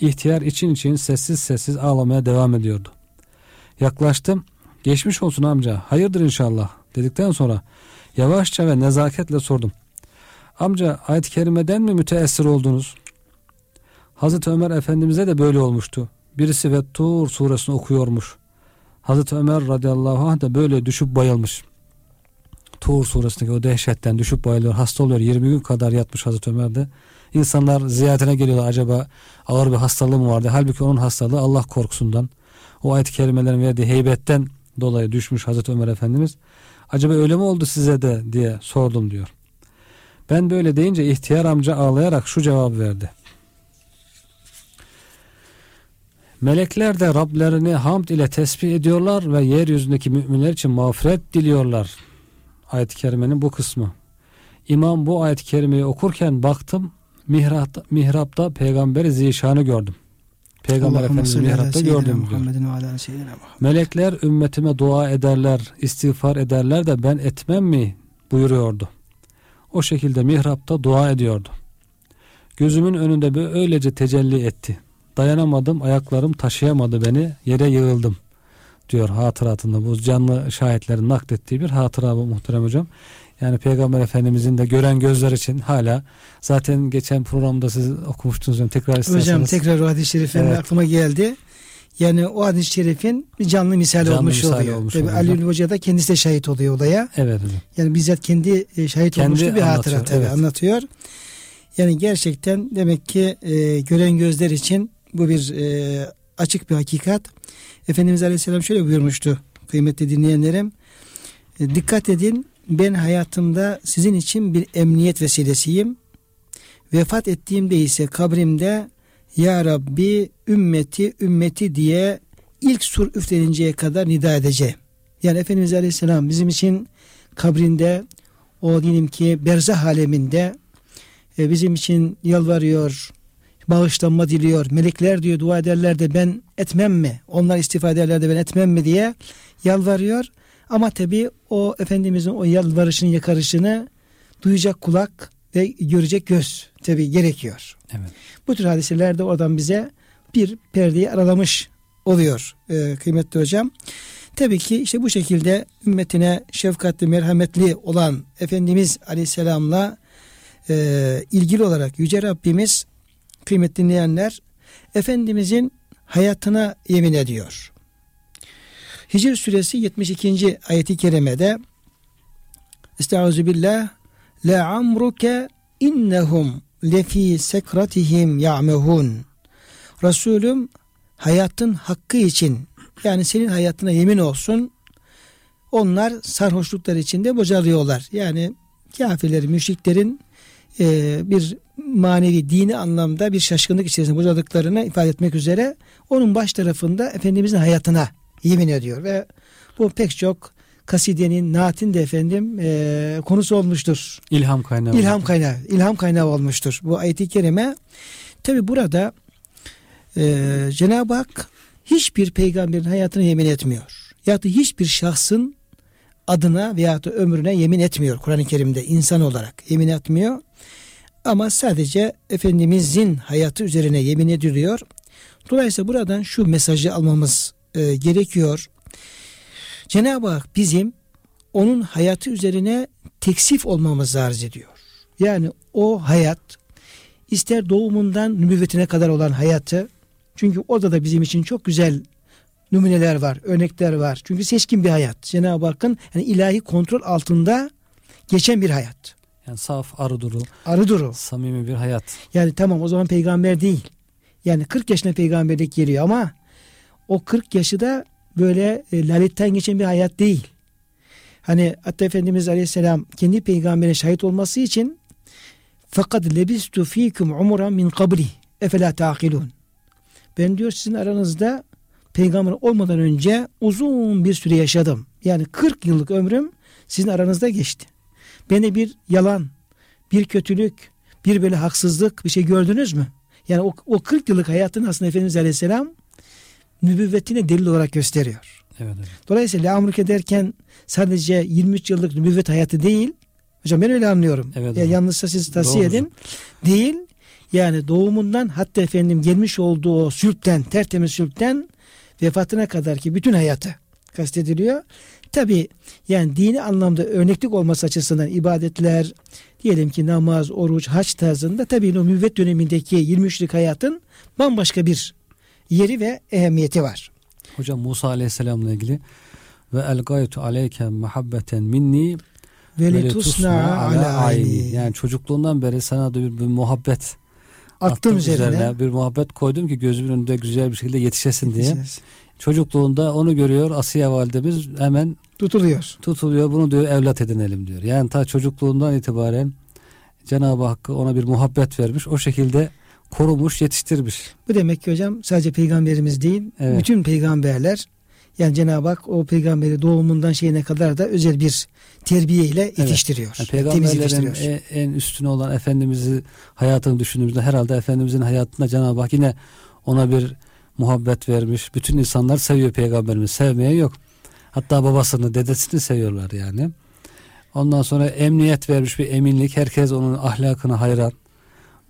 İhtiyar için için sessiz sessiz ağlamaya devam ediyordu. Yaklaştım. Geçmiş olsun amca. Hayırdır inşallah dedikten sonra yavaşça ve nezaketle sordum. Amca ayet-i kerimeden mi müteessir oldunuz? Hazreti Ömer Efendimiz'e de böyle olmuştu. Birisi ve Tur suresini okuyormuş. Hazreti Ömer radıyallahu anh da böyle düşüp bayılmış. Tur suresindeki o dehşetten düşüp bayılıyor. Hasta oluyor. 20 gün kadar yatmış Hazreti Ömer de. İnsanlar ziyaretine geliyorlar. Acaba ağır bir hastalığı mı vardı? Halbuki onun hastalığı Allah korkusundan. O ayet-i kerimelerin verdiği heybetten dolayı düşmüş Hazreti Ömer Efendimiz. Acaba öyle mi oldu size de diye sordum diyor. Ben böyle deyince ihtiyar amca ağlayarak şu cevap verdi. Melekler de Rablerini hamd ile tesbih ediyorlar ve yeryüzündeki müminler için mağfiret diliyorlar. Ayet-i kerimenin bu kısmı. İmam bu ayet-i kerimeyi okurken baktım mihrapta, mihrapta peygamberi zişanı gördüm. Peygamber Allahümme Efendimiz mihrapta gördüm diyor. Melekler ümmetime dua ederler, istiğfar ederler de ben etmem mi buyuruyordu. O şekilde mihrapta dua ediyordu. Gözümün önünde böylece tecelli etti. Dayanamadım, ayaklarım taşıyamadı beni, yere yığıldım diyor hatıratında. Bu canlı şahitlerin naklettiği bir hatıra bu muhterem hocam. Yani Peygamber Efendimizin de gören gözler için hala zaten geçen programda siz okumuştunuz hocam tekrar isterseniz. Hocam tekrar o hadis-i şerifin Evet. aklıma geldi. Yani o hadis-i şerifin bir canlı misal Canlı olmuş misali oluyor. olmuş Tabii oluyor Ali Hoca da kendisi de şahit oluyor olaya. Evet hocam. Yani bizzat kendi e, şahit Kendi olmuştu bir hatıra tabii evet. anlatıyor. Yani gerçekten demek ki e, gören gözler için bu bir e, açık bir hakikat. Efendimiz Aleyhisselam şöyle buyurmuştu kıymetli dinleyenlerim. E, dikkat edin ben hayatımda sizin için bir emniyet vesilesiyim. Vefat ettiğimde ise kabrimde Ya Rabbi ümmeti ümmeti diye ilk sur üfleninceye kadar nida edeceğim. Yani Efendimiz Aleyhisselam bizim için kabrinde o diyelim ki berzah aleminde e, bizim için yalvarıyor, bağışlanma diliyor. Melekler diyor dua ederler de ben etmem mi? Onlar istifa ederler de ben etmem mi diye yalvarıyor. Ama tabi o Efendimizin o yalvarışını yakarışını duyacak kulak ve görecek göz tabi gerekiyor. Evet. Bu tür hadiseler de oradan bize bir perdeyi aralamış oluyor e, kıymetli hocam. Tabii ki işte bu şekilde ümmetine şefkatli, merhametli olan Efendimiz Aleyhisselam'la e, ilgili olarak Yüce Rabbimiz kıymetli dinleyenler Efendimizin hayatına yemin ediyor. Hicr suresi 72. ayeti kerimede Estaizu billah La amruke innehum lefi sekratihim ya'mehun Resulüm hayatın hakkı için yani senin hayatına yemin olsun onlar sarhoşluklar içinde bocalıyorlar. Yani kafirlerin, müşriklerin e, bir manevi dini anlamda bir şaşkınlık içerisinde bocaladıklarını ifade etmek üzere onun baş tarafında Efendimizin hayatına yemin ediyor ve bu pek çok kasidenin, naatin de efendim e, konusu olmuştur. İlham kaynağı. İlham kaynağı, ilham kaynağı olmuştur bu ayet-i kerime. Tabi burada Ee, Cenab-ı Hak hiçbir peygamberin hayatına yemin etmiyor. Ya da hiçbir şahsın adına veya da ömrüne yemin etmiyor Kur'an-ı Kerim'de insan olarak yemin etmiyor. Ama sadece Efendimizin hayatı üzerine yemin ediliyor. Dolayısıyla buradan şu mesajı almamız e, gerekiyor. Cenab-ı Hak bizim onun hayatı üzerine teksif olmamızı arz ediyor. Yani o hayat ister doğumundan nübüvvetine kadar olan hayatı çünkü orada da bizim için çok güzel numuneler var, örnekler var. Çünkü seçkin bir hayat. Cenab-ı Hakk'ın yani ilahi kontrol altında geçen bir hayat. Yani saf, arı duru, arı duru. samimi bir hayat. Yani tamam o zaman peygamber değil. Yani 40 yaşına peygamberlik geliyor ama o 40 yaşı da böyle e, laletten geçen bir hayat değil. Hani hatta Efendimiz Aleyhisselam kendi peygamberine şahit olması için fakat lebistu fikum umuran min kabli efela taqilun. Ben diyor sizin aranızda peygamber olmadan önce uzun bir süre yaşadım. Yani 40 yıllık ömrüm sizin aranızda geçti. Beni bir yalan, bir kötülük, bir böyle haksızlık bir şey gördünüz mü? Yani o, o 40 yıllık hayatın aslında Efendimiz Aleyhisselam nübüvvetine delil olarak gösteriyor. Evet, evet. Dolayısıyla amruk ederken sadece 23 yıllık nübüvvet hayatı değil. Hocam ben öyle anlıyorum. Evet, yani evet. yanlışsa siz tavsiye edin. Değil. Yani doğumundan hatta efendim gelmiş olduğu sülpten, tertemiz sülpten vefatına kadar ki bütün hayatı kastediliyor. Tabi yani dini anlamda örneklik olması açısından ibadetler diyelim ki namaz, oruç, haç tarzında tabi o müvvet dönemindeki 23'lük hayatın bambaşka bir yeri ve ehemmiyeti var. Hocam Musa Aleyhisselam'la ilgili ve el gaytu aleyke muhabbeten minni Ve litusna ala ayni. Yani çocukluğundan beri sana da bir, bir muhabbet Attım üzerine. bir muhabbet koydum ki gözümün önünde güzel bir şekilde yetişesin diye. Çocukluğunda onu görüyor Asiye validemiz hemen Tutuluyor. tutuluyor bunu diyor evlat edinelim diyor. Yani ta çocukluğundan itibaren Cenab-ı Hakk'a ona bir muhabbet vermiş. O şekilde korumuş, yetiştirmiş. Bu demek ki hocam sadece peygamberimiz değil, Evet. bütün peygamberler yani Cenab-ı Hak o peygamberi doğumundan şeyine kadar da özel bir terbiye ile yetiştiriyor. Yani temiz peygamberlerin yetiştiriyor. en, en üstüne olan Efendimiz'i hayatını düşündüğümüzde herhalde Efendimizin hayatında Cenab-ı Hak yine ona bir muhabbet vermiş. Bütün insanlar seviyor peygamberimizi. Sevmeye yok. Hatta babasını, dedesini seviyorlar yani. Ondan sonra emniyet vermiş bir eminlik. Herkes onun ahlakına hayran.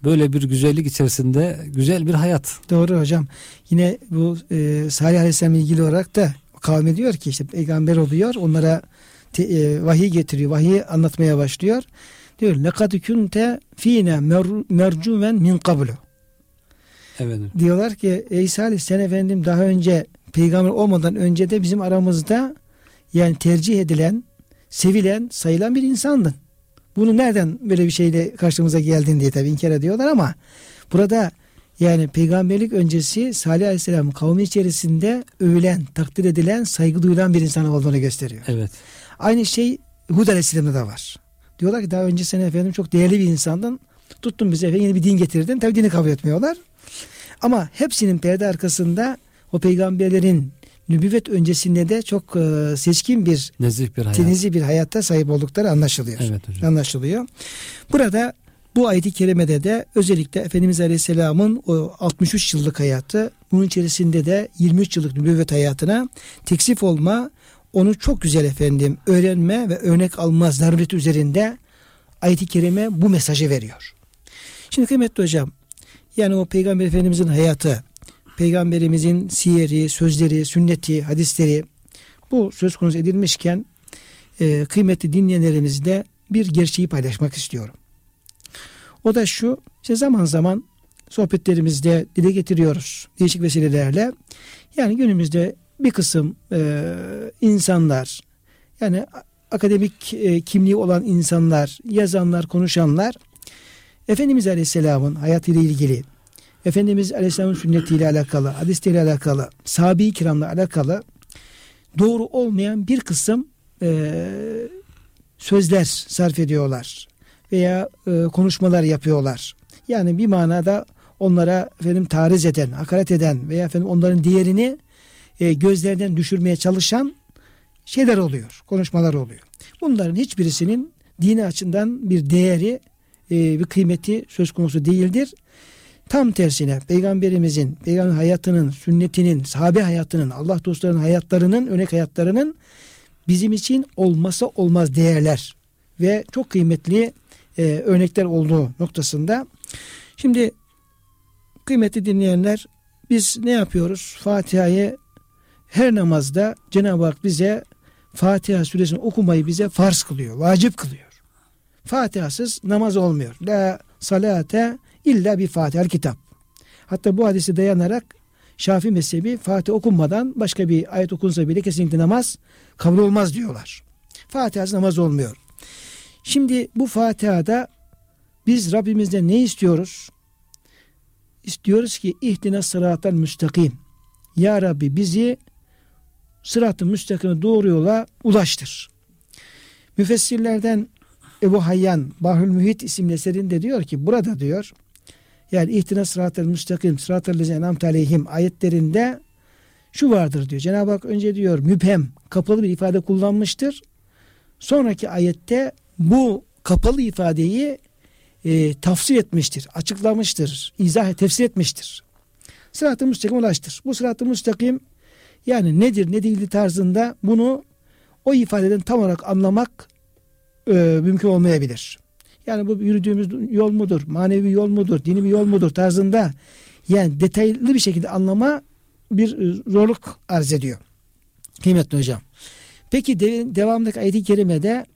Böyle bir güzellik içerisinde güzel bir hayat. Doğru hocam. Yine bu e, Salih Aleyhisselam ilgili olarak da kavmi diyor ki işte peygamber oluyor. Onlara te, e, vahiy getiriyor. Vahiyi anlatmaya başlıyor. Diyor lekad kunte fina mer- mercumen min qablu. Evet. Diyorlar ki ey Salih sen efendim daha önce peygamber olmadan önce de bizim aramızda yani tercih edilen, sevilen, sayılan bir insandın. Bunu nereden böyle bir şeyle karşımıza geldin diye tabii inkar ediyorlar ama burada yani peygamberlik öncesi Salih Aleyhisselam kavmi içerisinde övülen, takdir edilen, saygı duyulan bir insan olduğunu gösteriyor. Evet. Aynı şey Hud Aleyhisselam'da da var. Diyorlar ki daha önce sen efendim çok değerli bir insandın. Tuttun bize yeni bir din getirdin. Tabii dini kabul etmiyorlar. Ama hepsinin perde arkasında o peygamberlerin nübüvvet öncesinde de çok e, seçkin bir Nezih bir hayat. temizi bir hayatta sahip oldukları anlaşılıyor. Evet hocam. Anlaşılıyor. Burada bu ayet-i kerimede de özellikle Efendimiz Aleyhisselam'ın o 63 yıllık hayatı bunun içerisinde de 23 yıllık nübüvvet hayatına teksif olma onu çok güzel efendim öğrenme ve örnek alma zarureti üzerinde ayet-i kerime bu mesajı veriyor. Şimdi kıymetli hocam yani o Peygamber Efendimizin hayatı, Peygamberimizin siyeri, sözleri, sünneti, hadisleri bu söz konusu edilmişken e, kıymetli dinleyenlerimizle bir gerçeği paylaşmak istiyorum. O da şu, işte zaman zaman sohbetlerimizde dile getiriyoruz değişik vesilelerle. Yani günümüzde bir kısım e, insanlar, yani akademik e, kimliği olan insanlar, yazanlar, konuşanlar, Efendimiz Aleyhisselam'ın hayatıyla ilgili, Efendimiz Aleyhisselam'ın sünnetiyle alakalı, hadisleriyle alakalı, sahabe-i kiramla alakalı doğru olmayan bir kısım e, sözler sarf ediyorlar veya e, konuşmalar yapıyorlar. Yani bir manada onlara efendim tariz eden, hakaret eden veya efendim onların değerini e, gözlerden düşürmeye çalışan şeyler oluyor, konuşmalar oluyor. Bunların hiçbirisinin dini açıdan bir değeri, e, bir kıymeti söz konusu değildir. Tam tersine peygamberimizin, peygamber hayatının, sünnetinin, sahabe hayatının, Allah dostlarının hayatlarının, örnek hayatlarının bizim için olmasa olmaz değerler ve çok kıymetli e, örnekler olduğu noktasında. Şimdi kıymetli dinleyenler biz ne yapıyoruz? Fatiha'yı her namazda Cenab-ı Hak bize Fatiha suresini okumayı bize farz kılıyor, vacip kılıyor. Fatihasız namaz olmuyor. La salate illa bir Fatiha kitap. Hatta bu hadisi dayanarak Şafi mezhebi Fatih okunmadan başka bir ayet okunsa bile kesinlikle namaz kabul olmaz diyorlar. Fatihasız namaz olmuyor. Şimdi bu Fatiha'da biz Rabbimizden ne istiyoruz? İstiyoruz ki ihdine sıratal müstakim. Ya Rabbi bizi sırat-ı müstakime doğru yola ulaştır. Müfessirlerden Ebu Hayyan Bahül Mühit isimli eserinde diyor ki burada diyor yani ihtina sıratel müstakim sıratel lezine enamte aleyhim ayetlerinde şu vardır diyor. Cenab-ı Hak önce diyor müphem kapalı bir ifade kullanmıştır. Sonraki ayette bu kapalı ifadeyi e, tafsir etmiştir, açıklamıştır, izah tefsir etmiştir. Sırat-ı müstakim ulaştır. Bu sırat-ı müstakim yani nedir ne değildi tarzında bunu o ifadeden tam olarak anlamak e, mümkün olmayabilir. Yani bu yürüdüğümüz yol mudur, manevi yol mudur, dini bir yol mudur tarzında yani detaylı bir şekilde anlama bir e, zorluk arz ediyor. Kıymetli hocam. Peki de, devamındaki ayet-i kerimede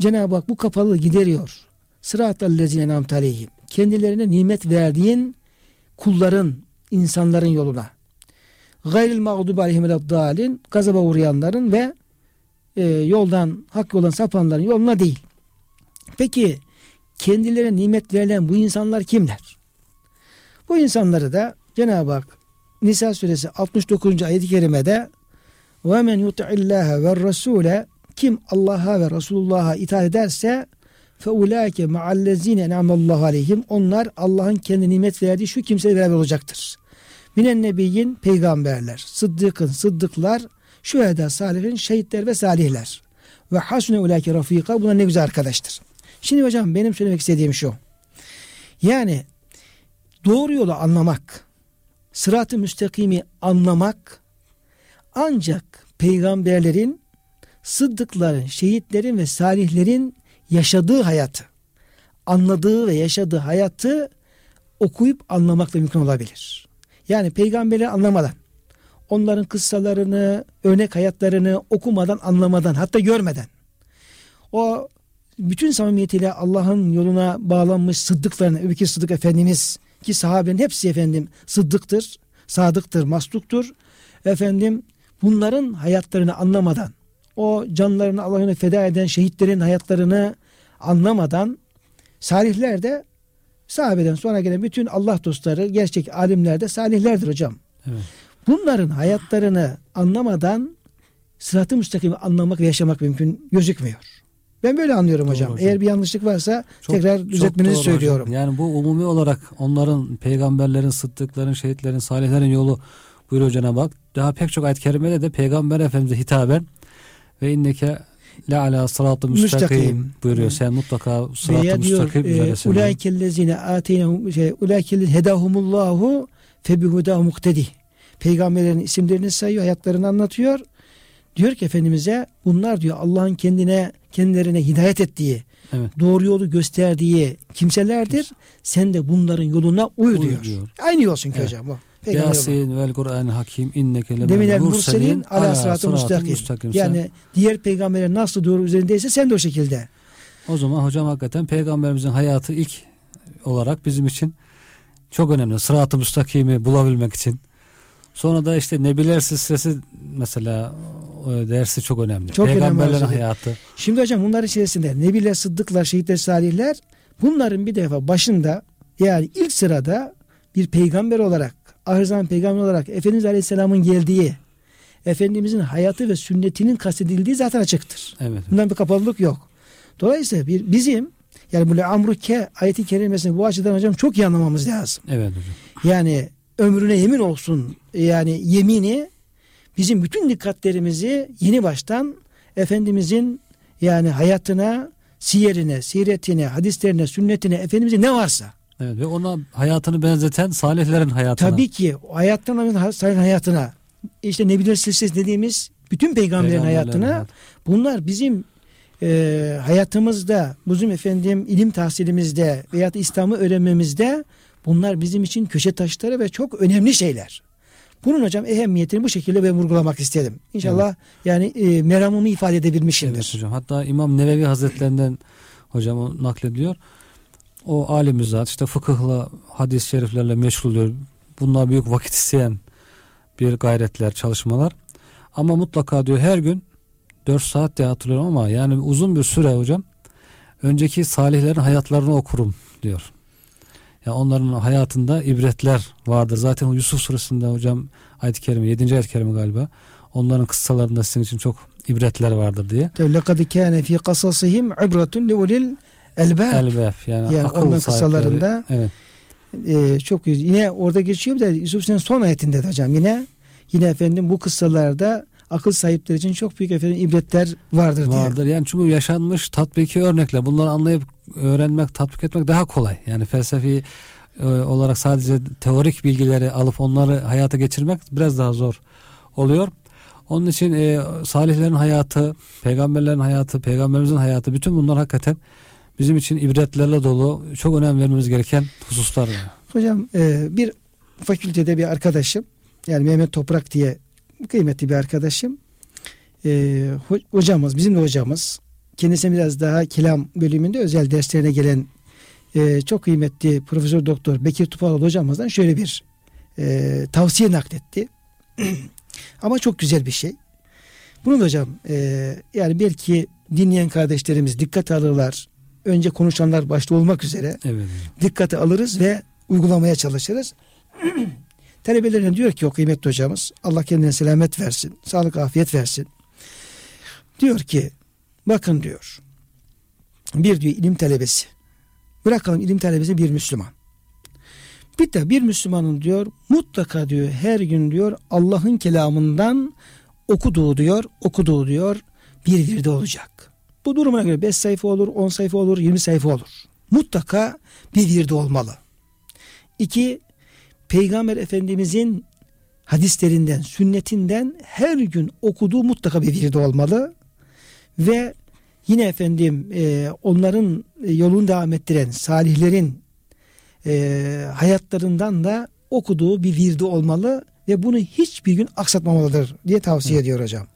Cenab-ı Hak bu kapalılığı gideriyor. Sıratal lezine namt. Kendilerine nimet verdiğin kulların, insanların yoluna. Gayril mağdubi aleyhim dalin. Gazaba uğrayanların ve e, yoldan, hak yoldan sapanların yoluna değil. Peki kendilerine nimet verilen bu insanlar kimler? Bu insanları da Cenab-ı Hak Nisa suresi 69. ayet-i kerimede men yuti'illaha ve rasule kim Allah'a ve Resulullah'a itaat ederse fe ulaike ma'allezine en'amallahu aleyhim onlar Allah'ın kendi nimet verdiği şu kimseyle beraber olacaktır. Minen nebiyyin peygamberler, sıddıkın sıddıklar, şüheda salihin şehitler ve salihler. Ve hasune ulaike rafika bunlar ne güzel arkadaştır. Şimdi hocam benim söylemek istediğim şu. Yani doğru yolu anlamak, sırat-ı müstakimi anlamak ancak peygamberlerin, sıddıkların, şehitlerin ve salihlerin yaşadığı hayatı, anladığı ve yaşadığı hayatı okuyup anlamakla mümkün olabilir. Yani peygamberi anlamadan, onların kıssalarını, örnek hayatlarını okumadan, anlamadan, hatta görmeden o bütün samimiyetiyle Allah'ın yoluna bağlanmış sıddıklarına, Ebu Sıddık Efendimiz ki sahabenin hepsi efendim sıddıktır, sadıktır, masluktur. Efendim bunların hayatlarını anlamadan, o canlarını Allah'ını feda eden şehitlerin hayatlarını anlamadan salihler de sahabeden sonra gelen bütün Allah dostları gerçek alimler de salihlerdir hocam. Evet. Bunların hayatlarını anlamadan sırat-ı müstakimi anlamak ve yaşamak mümkün gözükmüyor. Ben böyle anlıyorum hocam. hocam. Eğer bir yanlışlık varsa çok, tekrar düzeltmenizi söylüyorum. Hocam. Yani bu umumi olarak onların peygamberlerin, sıddıkların, şehitlerin, salihlerin yolu buyuruyor Cenab-ı Hak. Daha pek çok ayet-i kerimede de peygamber efendimize hitaben ve inneke la ala sıratı müstakim buyuruyor. Sen mutlaka sıratı müstakim üzeresin. Ulaikellezine ateynehum şey ulaikellezine hedahumullahu febihudahu muktedi. Peygamberlerin isimlerini sayıyor, hayatlarını anlatıyor. Diyor ki Efendimiz'e bunlar diyor Allah'ın kendine kendilerine hidayet ettiği, evet. doğru yolu gösterdiği kimselerdir. Sen de bunların yoluna uy, diyor. diyor. Aynı yolsun ki evet. hocam bu. Yasin vel Kur'an hakim inneke lemen murselin ala sıratı müstakim. Yani diğer peygamberler nasıl doğru üzerindeyse sen de o şekilde. O zaman hocam hakikaten peygamberimizin hayatı ilk olarak bizim için çok önemli. Sırat-ı müstakimi bulabilmek için. Sonra da işte Nebiler silsilesi mesela dersi çok önemli. Çok Peygamberlerin önemli hayatı. Şimdi hocam bunların içerisinde Nebiler, Sıddıklar, Şehitler, Salihler bunların bir defa başında yani ilk sırada bir peygamber olarak, ahir zaman peygamber olarak Efendimiz Aleyhisselam'ın geldiği, Efendimizin hayatı ve sünnetinin kastedildiği zaten açıktır. Evet. Bundan bir kapalılık yok. Dolayısıyla bir bizim yani bu amruke ayeti kerimesini bu açıdan hocam çok iyi anlamamız lazım. Evet hocam. Yani ömrüne yemin olsun yani yemini bizim bütün dikkatlerimizi yeni baştan Efendimizin yani hayatına, siyerine, siretine, hadislerine, sünnetine, Efendimizin ne varsa Evet ve ona hayatını benzeten salihlerin hayatına. Tabii ki hayattan sayın hayatına işte Nebiler Silsilesi dediğimiz bütün peygamberlerin hayatına hayatı. bunlar bizim e, hayatımızda, bizim efendim ilim tahsilimizde veya İslam'ı öğrenmemizde bunlar bizim için köşe taşları ve çok önemli şeyler. Bunun hocam ehemmiyetini bu şekilde ben vurgulamak istedim. İnşallah evet. yani e, meramımı ifade edebilmişimdir. Evet hocam. Hatta İmam Nevevi Hazretlerinden hocam naklediyor. O alim zat işte fıkıhla hadis-i şeriflerle meşgul oluyor. Bunlar büyük vakit isteyen bir gayretler, çalışmalar. Ama mutlaka diyor her gün 4 saat diye hatırlıyorum ama yani uzun bir süre hocam önceki salihlerin hayatlarını okurum diyor. Yani onların hayatında ibretler vardır. Zaten Yusuf suresinde hocam ayet-i kerime 7. ayet-i kerime galiba onların kıssalarında sizin için çok ibretler vardır diye. Tabii kâne fî kasasihim ibretun li ulil elbâb. Elbâb yani, yani akıl onların kıssalarında evet. e, çok yine orada geçiyor da Yusuf Suresinin son ayetinde de hocam yine yine efendim bu kıssalarda akıl sahipleri için çok büyük efendim ibretler vardır diye. Vardır yani çünkü yaşanmış tatbiki örnekler bunları anlayıp öğrenmek tatbik etmek daha kolay. Yani felsefi e, olarak sadece teorik bilgileri alıp onları hayata geçirmek biraz daha zor oluyor. Onun için e, salihlerin hayatı, peygamberlerin hayatı, peygamberimizin hayatı bütün bunlar hakikaten bizim için ibretlerle dolu çok önem vermemiz gereken hususlar. Hocam e, bir fakültede bir arkadaşım yani Mehmet Toprak diye kıymetli bir arkadaşım e, hocamız bizim de hocamız kendisi biraz daha kelam bölümünde özel derslerine gelen e, çok kıymetli Profesör Doktor Bekir Tupaloğlu hocamızdan şöyle bir e, tavsiye nakletti. Ama çok güzel bir şey. Bunu da hocam e, yani belki dinleyen kardeşlerimiz dikkat alırlar önce konuşanlar başta olmak üzere evet. dikkate alırız ve uygulamaya çalışırız. Talebelerine diyor ki o kıymetli hocamız Allah kendine selamet versin, sağlık afiyet versin. Diyor ki bakın diyor bir diyor ilim talebesi bırakalım ilim talebesi bir Müslüman. Bir de bir Müslümanın diyor mutlaka diyor her gün diyor Allah'ın kelamından okuduğu diyor okuduğu diyor bir virde olacak. Bu durumuna göre 5 sayfa olur, 10 sayfa olur, 20 sayfa olur. Mutlaka bir virde olmalı. İki, Peygamber Efendimizin hadislerinden, sünnetinden her gün okuduğu mutlaka bir virde olmalı. Ve yine efendim e, onların yolunu devam ettiren salihlerin e, hayatlarından da okuduğu bir virde olmalı ve bunu hiçbir gün aksatmamalıdır diye tavsiye Hı. ediyor hocam.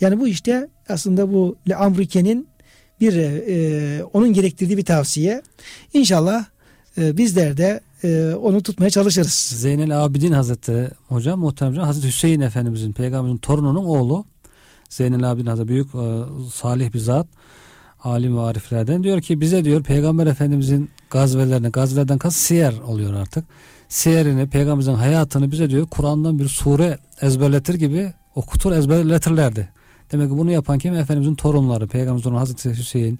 Yani bu işte aslında bu Le Amrike'nin bir e, onun gerektirdiği bir tavsiye. İnşallah e, bizler de e, onu tutmaya çalışırız. Zeynel Abidin Hazretleri hocam muhterem Hazreti Hüseyin Efendimizin peygamberimizin torununun oğlu Zeynel Abidin Hazretleri büyük e, salih bir zat alim ve ariflerden diyor ki bize diyor peygamber efendimizin gazvelerini gazvelerden kas siyer oluyor artık. Siyerini peygamberimizin hayatını bize diyor Kur'an'dan bir sure ezberletir gibi okutur ezberletirlerdi. Demek ki bunu yapan kim? Efendimizin torunları, Peygamberimizin Hazreti Hüseyin,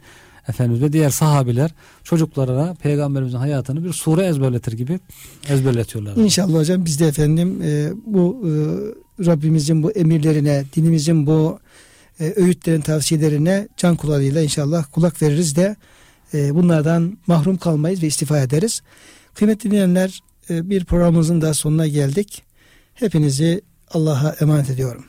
Efendimiz ve diğer sahabiler çocuklara peygamberimizin hayatını bir sure ezberletir gibi ezberletiyorlar. İnşallah hocam biz de efendim e, bu e, Rabbimizin bu emirlerine, dinimizin bu e, öğütlerin tavsiyelerine can kulağıyla inşallah kulak veririz de e, bunlardan mahrum kalmayız ve istifa ederiz. Kıymetli dinleyenler e, bir programımızın da sonuna geldik. Hepinizi Allah'a emanet ediyorum.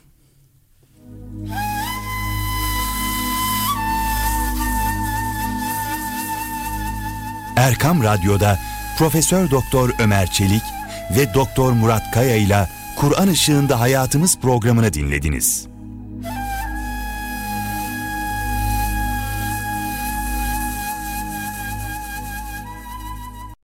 Erkam Radyo'da Profesör Doktor Ömer Çelik ve Doktor Murat Kaya ile Kur'an Işığında Hayatımız programını dinlediniz.